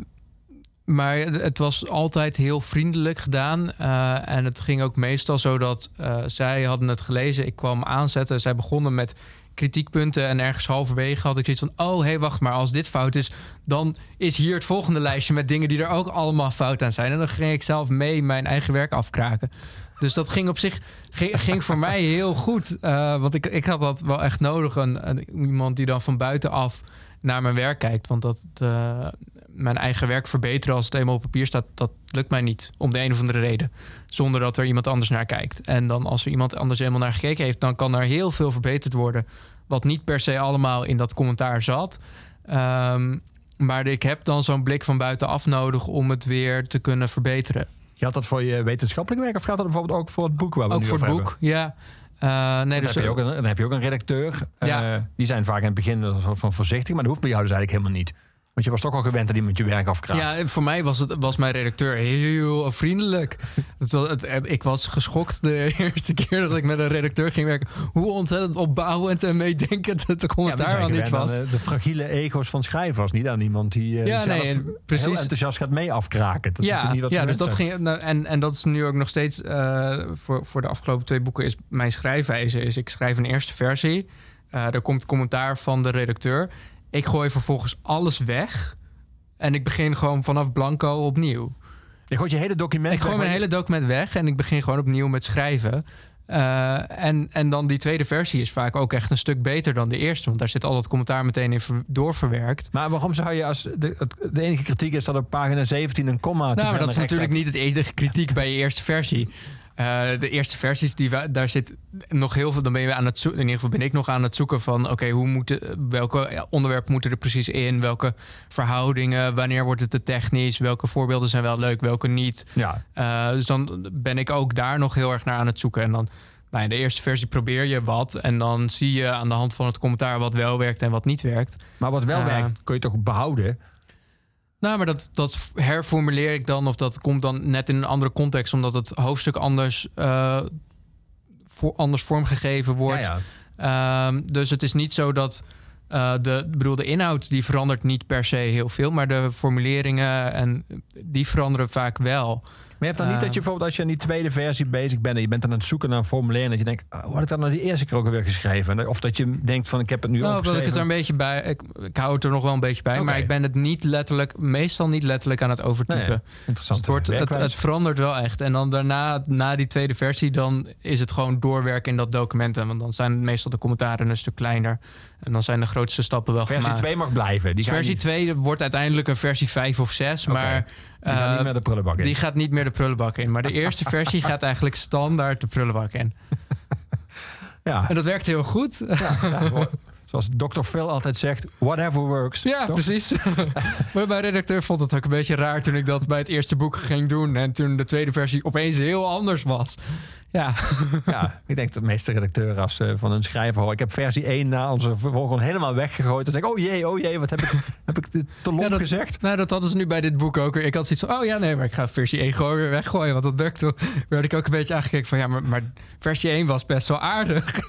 maar het het was altijd heel vriendelijk gedaan. eh, en het ging ook meestal zo dat eh, zij hadden het gelezen. Ik kwam aanzetten. Zij begonnen met kritiekpunten. En ergens halverwege had ik zoiets van... oh, hé, hey, wacht maar. Als dit fout is, dan is hier het volgende lijstje... met dingen die er ook allemaal fout aan zijn. En dan ging ik zelf mee mijn eigen werk afkraken. Dus dat ging op zich ging, voor mij heel goed. Eh, want ik, ik had dat wel echt nodig. Een, iemand die dan van buitenaf naar mijn werk kijkt. Want dat eh, mijn eigen werk verbeteren als het eenmaal op papier staat, dat lukt mij niet. Om de een of andere reden. Zonder dat er iemand anders naar kijkt. En dan als er iemand anders helemaal naar gekeken heeft, dan kan er heel veel verbeterd worden. Wat niet per se allemaal in dat commentaar zat. Ehm, maar ik heb dan zo'n blik van buitenaf nodig om het weer te kunnen verbeteren. Je had dat voor je wetenschappelijk werk of gaat dat bijvoorbeeld ook voor het boek waar we Ook nu voor het boek, ja. Eh, nee, Dan, dus, heb je ook een, dan heb je ook een redacteur. Ja. Eh, die zijn vaak in het begin een soort van voorzichtig, maar dat hoeft bij jou dus eigenlijk helemaal niet. Want je was toch al gewend dat iemand je werk afkraakt. Ja, voor mij was, het, was mijn redacteur heel vriendelijk. Het was, het, ik was geschokt de [laughs] eerste keer dat ik met een redacteur ging werken. Hoe ontzettend opbouwend en meedenkend het commentaar niet was. aan, eh, de fragiele ego's van schrijvers. Niet aan iemand die eh, Ja, zelf nee, en heel precies. enthousiast gaat mee afkraken. Dat ja, niet wat ja dus dat zijn. ging. nou, en, en dat is nu ook nog steeds eh, voor, voor de afgelopen twee boeken is mijn schrijfwijze. Is ik schrijf een eerste versie. Eh er komt commentaar van de redacteur. Ik gooi vervolgens alles weg. En ik begin gewoon vanaf blanco opnieuw. Je gooit je hele document Ik gooi mijn hele document weg en ik begin gewoon opnieuw met schrijven. Eh, en, en dan die tweede versie is vaak ook echt een stuk beter dan de eerste. Want daar zit al dat commentaar meteen in ver- doorverwerkt. Maar waarom zou je als... De, de enige kritiek is dat op pagina 17 een komma te Nou, maar dat is natuurlijk niet het enige kritiek bij je eerste versie. Eh, de eerste versies, die, daar zit nog heel veel. Dan ben je aan het zoeken. In ieder geval ben ik nog aan het zoeken van: oké, hoe moeten, welke ja, onderwerpen moeten er precies in? Welke verhoudingen? Wanneer wordt het te technisch? Welke voorbeelden zijn wel leuk, welke niet? Ja, Eh, dus dan ben ik ook daar nog heel erg naar aan het zoeken. En dan, nou ja, de eerste versie probeer je wat. En dan zie je aan de hand van het commentaar wat wel werkt en wat niet werkt. maar wat wel Eh. werkt, kun je toch behouden? Nou, maar dat, dat herformuleer ik dan. Of dat komt dan net in een andere context. Omdat het hoofdstuk anders, eh, voor, anders vormgegeven wordt. Ja, ja. Ehm, dus het is niet zo dat... eh, de, ik bedoel, de inhoud die verandert niet per se heel veel. Maar de formuleringen en die veranderen vaak wel. Je hebt dan niet Eh, dat je bijvoorbeeld als je aan die tweede versie bezig bent en je bent dan aan het zoeken naar een formulier en dat je denkt, oh, hoe had ik dat nou die eerste keer ook alweer geschreven? En- Of dat je denkt van ik heb het nu Nou, ik het er een beetje bij. Ik, ik hou het er nog wel een beetje bij, maar ik ben het niet letterlijk, meestal niet letterlijk aan het overtypen. Nee, Dus Interessant. het, wordt, het, het verandert wel echt. En dan daarna, na die tweede versie, dan is het gewoon doorwerken in dat document. En Want dan zijn meestal de commentaren een stuk kleiner. En dan zijn de grootste stappen wel versie gemaakt. 2 mag blijven. Die versie niet- 2 wordt uiteindelijk een versie 5 of 6. Oké. Maar die gaat eh, niet meer de prullenbak in. die gaat niet meer de prullenbak in. Maar de eerste [laughs] versie gaat eigenlijk standaard de prullenbak in. ja. En dat werkt heel goed. Ja, ja, zoals Dr. Phil altijd zegt, whatever works. Ja, Toch? precies. [laughs] maar mijn redacteur vond het ook een beetje raar toen ik dat bij het eerste boek ging doen. En toen de tweede versie opeens heel anders was. Ja, [laughs] Ja, ik denk dat de meeste redacteuren als ze van een schrijver horen. Ik heb versie 1 na onze vervolg helemaal weggegooid. Dan denk ik, oh jee, oh jee, wat heb ik, [laughs] heb ik te lomp Ja, dat- gezegd? nou, dat hadden ze nu bij dit boek ook. Ik had zoiets van, oh ja, nee, maar ik ga versie 1 gewoon weer weggooien. Want dat toen. werd ik ook een beetje aangekeken van, ja, maar, maar versie 1 was best wel aardig.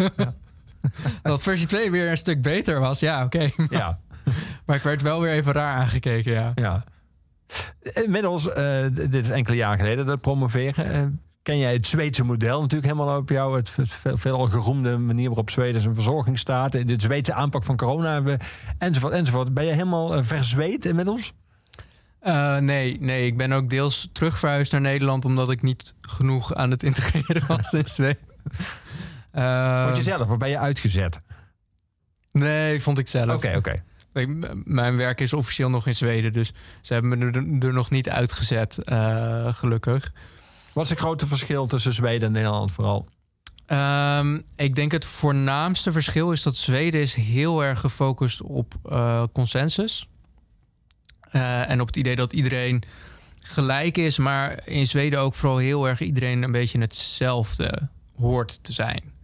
[laughs] dat versie 2 weer een stuk beter was, ja, oké. [laughs] Ja, Maar ik werd wel weer even raar aangekeken, ja. ja. Inmiddels, eh, dit is enkele jaren geleden, dat promoveren. Eh, ken jij het Zweedse model natuurlijk helemaal op jou? Het, het veel, veel geroemde manier waarop Zweden zijn verzorging staat. De Zweedse aanpak van corona hebben, enzovoort, enzovoort. Ben je helemaal eh, verzweet inmiddels? Eh, nee, nee, ik ben ook deels terugverhuisd naar Nederland... omdat ik niet genoeg aan het integreren was in [laughs] Zweden. Eh, Voor jezelf, of ben je uitgezet? Nee, vond ik zelf. Oké, oké. Mijn werk is officieel nog in Zweden, dus ze hebben me er, er nog niet uitgezet, eh, gelukkig. Wat is het grote verschil tussen Zweden en Nederland vooral? Ehm, ik denk het voornaamste verschil is dat Zweden is heel erg gefocust op eh, consensus. Eh, en op het idee dat iedereen gelijk is, maar in Zweden ook vooral heel erg iedereen een beetje hetzelfde hoort te zijn.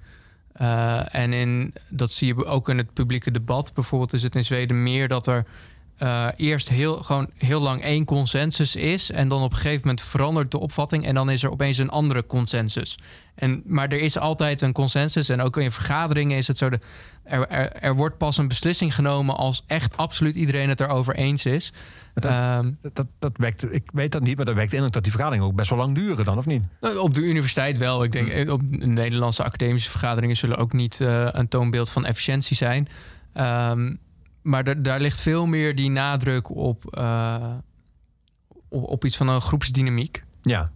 Eh, en in, dat zie je ook in het publieke debat. Bijvoorbeeld is het in Zweden meer dat er eh, eerst heel, gewoon heel lang één consensus is. En dan op een gegeven moment verandert de opvatting. En dan is er opeens een andere consensus. En, maar er is altijd een consensus. En ook in vergaderingen is het zo. Er, er, er wordt pas een beslissing genomen als echt absoluut iedereen het erover eens is. Dat- Ehm, Dat, dat, wekt, ik weet dat niet, maar dat wekt in dat die vergaderingen ook best wel lang duren dan, of niet? op de universiteit wel. Ik denk eh, op Nederlandse academische vergaderingen zullen ook niet eh, een toonbeeld van efficiëntie zijn. Ehm, maar da- daar ligt veel meer die nadruk op, eh, op, op iets van een groepsdynamiek. Ja.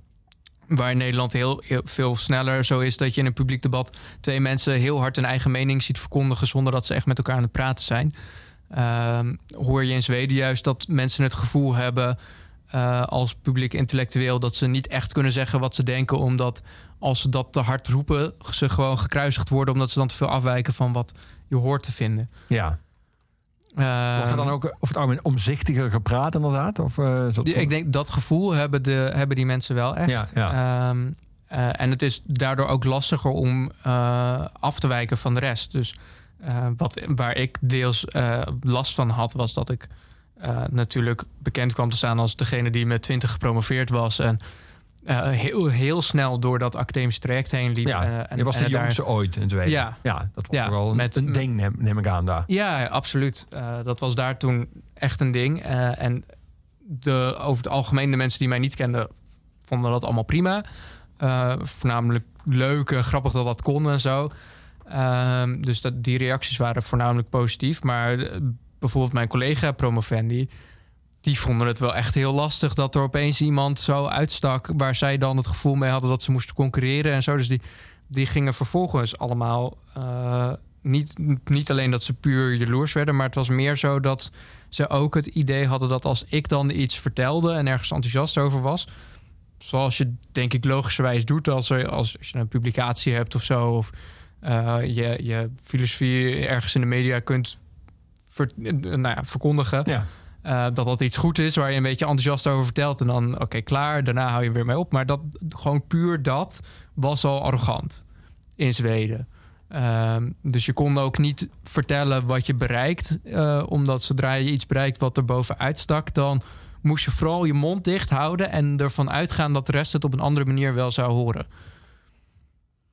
Waar in Nederland heel, heel veel sneller zo is dat je in een publiek debat twee mensen heel hard hun eigen mening ziet verkondigen zonder dat ze echt met elkaar aan het praten zijn. Ehm, hoor je in Zweden juist dat mensen het gevoel hebben eh, als publiek intellectueel dat ze niet echt kunnen zeggen wat ze denken, omdat als ze dat te hard roepen, ze gewoon gekruisigd worden omdat ze dan te veel afwijken van wat je hoort te vinden. ja. Wordt er dan ook over het algemeen omzichtiger gepraat inderdaad? Of, eh, Die- Ik denk dat gevoel hebben, de, hebben die mensen wel echt. Ja, ja. Ehm, eh, en het is daardoor ook lastiger om af te wijken van de rest. Dus eh, wat, waar ik deels eh, last van had, was dat ik eh, natuurlijk bekend kwam te staan als degene die met 20 gepromoveerd was. En heel, heel snel door dat academische traject heen liep. ja, en, je was de het daar- jongste ooit in Zweden. Ja. ja dat was Ja, wel een, met- een ding, neem, neem ik aan daar. Ja, absoluut. Dat was daar toen echt een ding. En de, over het algemeen, de mensen die mij niet kenden, vonden dat allemaal prima. Voornamelijk leuk en grappig dat dat kon en zo. Ehm, dus dat, die reacties waren voornamelijk positief. Maar eh, bijvoorbeeld mijn collega promovendi... die vonden het wel echt heel lastig... dat er opeens iemand zo uitstak... waar zij dan het gevoel mee hadden dat ze moesten concurreren en zo. Dus die, die gingen vervolgens allemaal... eh, niet, niet alleen dat ze puur jaloers werden... maar het was meer zo dat ze ook het idee hadden... dat als ik dan iets vertelde en ergens enthousiast over was... zoals je denk ik logischerwijs doet als, er, als, als je een publicatie hebt of zo... of eh, je, je filosofie ergens in de media kunt ver- nou ja, verkondigen... Ja. eh, dat dat iets goed is waar je een beetje enthousiast over vertelt... en dan, oké, klaar, daarna hou je weer mee op. Maar dat, gewoon puur dat was al arrogant in Zweden. Ehm, dus je kon ook niet vertellen wat je bereikt... eh, omdat zodra je iets bereikt wat er bovenuit stak... dan moest je vooral je mond dicht houden... en ervan uitgaan dat de rest het op een andere manier wel zou horen.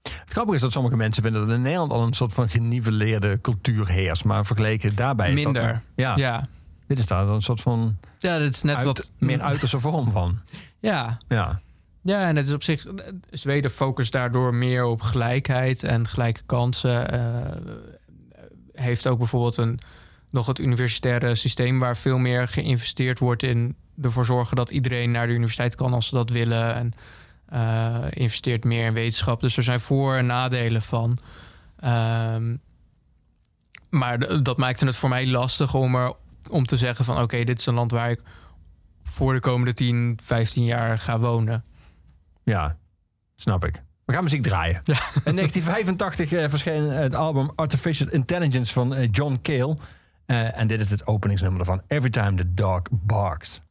Het grappige is dat sommige mensen vinden dat in Nederland al een soort van geniveleerde cultuur heerst. Maar vergeleken daarbij is dat... Minder. ja, Ja, dit is daar een soort van ja dat is net uit- wat... meer uiterste vorm van. [laughs] Ja, Ja, Ja, en het is op zich. Zweden focust daardoor meer op gelijkheid en gelijke kansen. eh, heeft ook bijvoorbeeld een, nog het universitaire systeem waar veel meer geïnvesteerd wordt in ervoor zorgen dat iedereen naar de universiteit kan als ze dat willen. En eh, investeert meer in wetenschap. Dus er zijn voor- en nadelen van. Ehm, maar dat maakte het voor mij lastig om, er, om te zeggen van... oké, dit is een land waar ik voor de komende 10, 15 jaar ga wonen. Ja, snap ik. We gaan muziek draaien. [laughs] In 1985 eh, verscheen het album Artificial Intelligence van eh, John Cale. En dit is het openingsnummer ervan. Every Time the Dog Barks.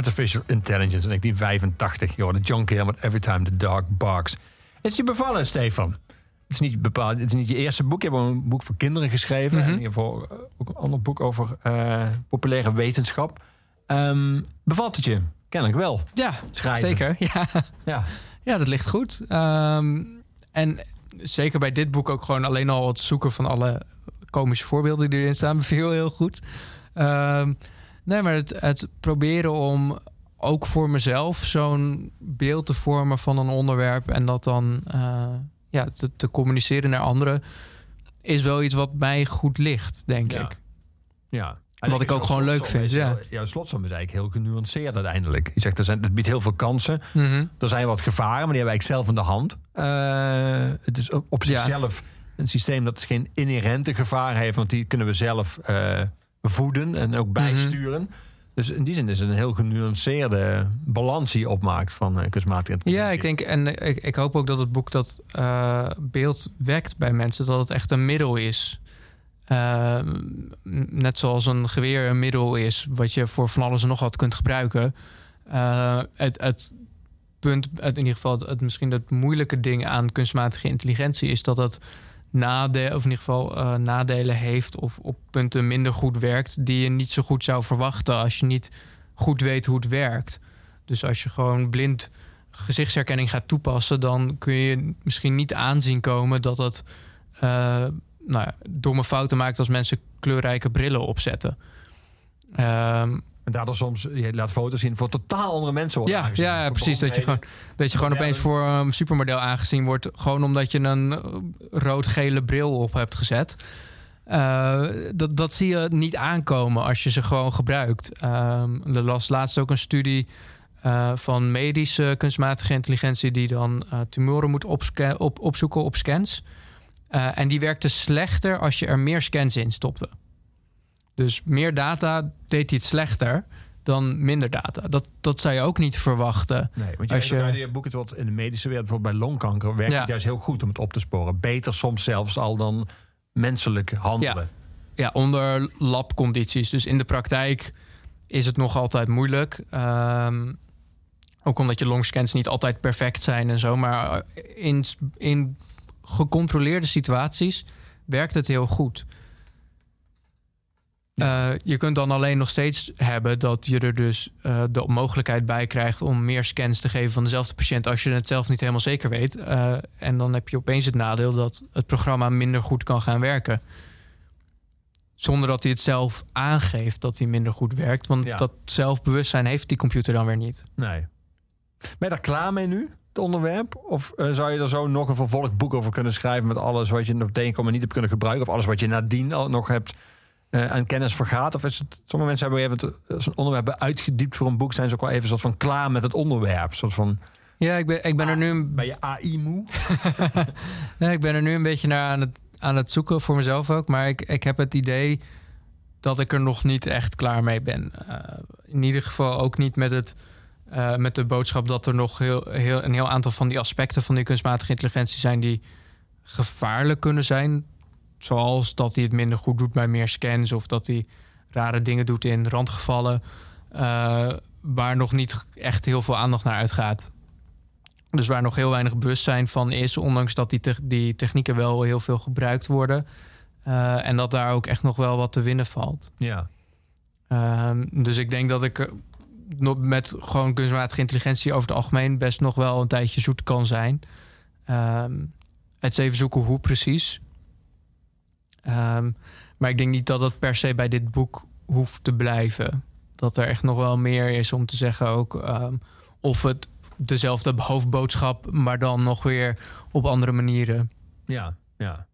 Artificial Intelligence in 1985. Je hoorde John Cale met Every Time the Dog Barks. Is je bevallen, Stefan? Het is niet bepaald. Het is niet je eerste boek. Je hebt een boek voor kinderen geschreven. Mhm. En hiervoor eh, ook een ander boek over eh, populaire wetenschap. Ehm, bevalt het je? Kennelijk wel. Ja, Schrijven. zeker. [laughs] Ja. Ja. Ja, dat ligt goed. Ehm, en zeker bij dit boek ook gewoon alleen al het zoeken van alle komische voorbeelden die erin staan [laughs] beviel heel goed. Ehm, nee, maar het, het proberen om ook voor mezelf zo'n beeld te vormen van een onderwerp en dat dan eh, ja, te, te communiceren naar anderen is wel iets wat mij goed ligt, denk Ja. ik. ja. Wat ik ook gewoon leuk vind, ja. Jouw slotsom is eigenlijk heel genuanceerd uiteindelijk. Je zegt, er zijn, het biedt heel veel kansen. Mhm. Er zijn wat gevaren, maar die hebben we eigenlijk zelf in de hand. Eh, het is op op Ja. zichzelf een systeem dat geen inherente gevaar heeft, want die kunnen we zelf eh, voeden en ook bijsturen. Dus in die zin is het een heel genuanceerde balans die je opmaakt van eh, kunstmatige intelligentie. Ja, ik denk, en ik, ik hoop ook dat het boek dat eh, beeld wekt bij mensen, dat het echt een middel is. Eh, net zoals een geweer een middel is, wat je voor van alles en nog wat kunt gebruiken. Eh, het, het punt, het, in ieder geval, het, het misschien het moeilijke ding aan kunstmatige intelligentie is dat het nadelen, of in ieder geval eh, nadelen heeft, of op punten minder goed werkt, die je niet zo goed zou verwachten als je niet goed weet hoe het werkt. Dus als je gewoon blind gezichtsherkenning gaat toepassen, dan kun je misschien niet aanzien komen dat het eh, nou ja, domme fouten maakt als mensen kleurrijke brillen opzetten. Ehm, En daardoor soms, je laat foto's zien voor totaal andere mensen worden ja, ja, precies. Dat je gewoon, dat je gewoon opeens voor een supermodel aangezien wordt. Gewoon omdat je een eh, rood-gele bril op hebt gezet. Eh, dat, dat zie je niet aankomen als je ze gewoon gebruikt. Ehm er las laatst ook een studie eh, van medische kunstmatige intelligentie... die dan tumoren moet op, opzoeken op scans. En die werkte slechter als je er meer scans in stopte. Dus meer data deed hij het slechter. dan minder data. Dat, dat zou je ook niet verwachten. Nee, want je, Als je- uit je boek het wat in de medische wereld, bijvoorbeeld bij longkanker, werkt Ja. het juist heel goed om het op te sporen. Beter soms zelfs al dan menselijk handelen. Ja, onder labcondities. Dus in de praktijk is het nog altijd moeilijk. Ehm, ook omdat je longscans niet altijd perfect zijn en zo. Maar in, in gecontroleerde situaties werkt het heel goed. Eh, je kunt dan alleen nog steeds hebben dat je er dus eh, de mogelijkheid bij krijgt om meer scans te geven van dezelfde patiënt als je het zelf niet helemaal zeker weet. Eh, en dan heb je opeens het nadeel dat het programma minder goed kan gaan werken. Zonder dat hij het zelf aangeeft dat hij minder goed werkt. Want Ja. dat zelfbewustzijn heeft die computer dan weer niet. Nee. Ben je daar klaar mee nu, het onderwerp? Of zou je er zo nog een vervolgboek over kunnen schrijven met alles wat je nog tegenkomt en niet hebt kunnen gebruiken? Of alles wat je nadien al nog hebt eh, aan kennis vergaat? Of is het, sommige mensen hebben even het- zo'n onderwerp uitgediept voor een boek, zijn ze ook wel even soort van klaar met het onderwerp. Soort van, Ja, ik ben, ik ben er nu een ben je AI moe? [laughs] [laughs] Nee, ik ben er nu een beetje naar aan het, aan het zoeken voor mezelf ook. Maar ik, ik heb het idee dat ik er nog niet echt klaar mee ben. Eh, in ieder geval ook niet met, het, eh, met de boodschap dat er nog heel, heel, een heel aantal van die aspecten van die kunstmatige intelligentie zijn die gevaarlijk kunnen zijn. Zoals dat hij het minder goed doet bij meer scans of dat hij rare dingen doet in randgevallen. eh, waar nog niet echt heel veel aandacht naar uitgaat. Dus waar nog heel weinig bewustzijn van is, ondanks dat die, te- die technieken wel heel veel gebruikt worden. Eh, en dat daar ook echt nog wel wat te winnen valt. Ja. Ehm, dus ik denk dat ik nog met gewoon kunstmatige intelligentie over het algemeen best nog wel een tijdje zoet kan zijn. Ehm, het is even zoeken hoe precies. Ehm, maar ik denk niet dat het per se bij dit boek hoeft te blijven. Dat er echt nog wel meer is om te zeggen ook. ehm, of het dezelfde hoofdboodschap, maar dan nog weer op andere manieren. Ja, ja.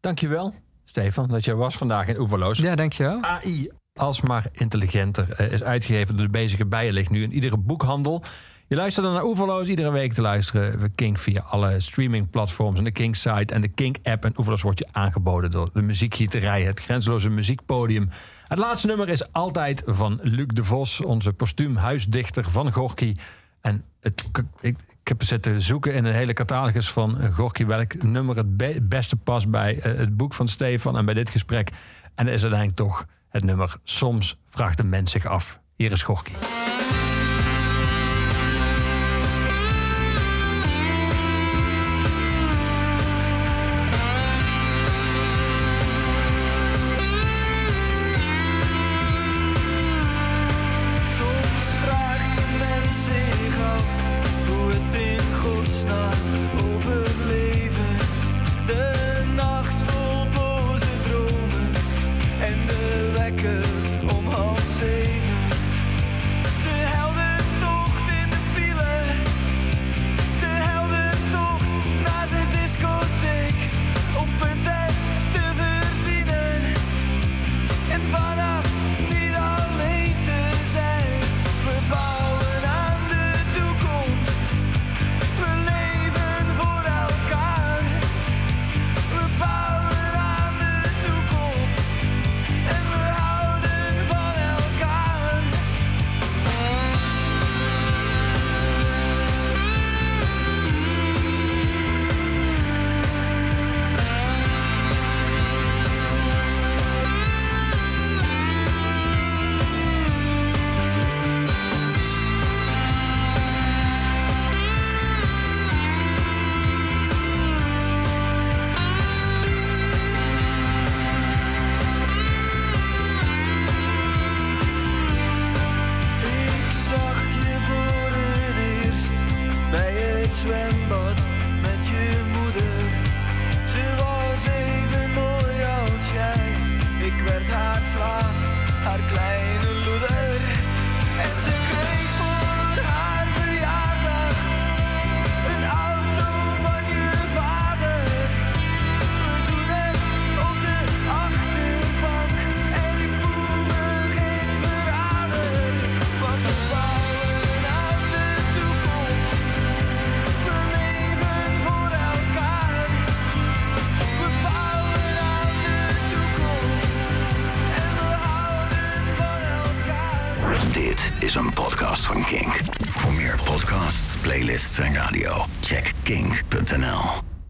Dankjewel, Stefan, dat je was vandaag in Oeverloos. Ja, dankjewel. AI alsmaar intelligenter eh, is uitgegeven door de Bezige Bijen. Ligt nu in iedere boekhandel. Je luistert dan naar Oeverloos. Iedere week te luisteren we Kink via alle streamingplatforms. En de Kink site en de Kink app. En Oeverloos wordt je aangeboden door de muziekgieterij. Het grenzeloze muziekpodium. Het laatste nummer is altijd van Luc de Vos. Onze postuum huisdichter van Gorky. En het, ik, heb zitten zoeken in een hele catalogus van eh, Gorky... welk nummer het be- beste past bij eh, het boek van Stefan en bij dit gesprek. En dat is uiteindelijk toch het nummer Soms vraagt de mens zich af. Hier is Gorky.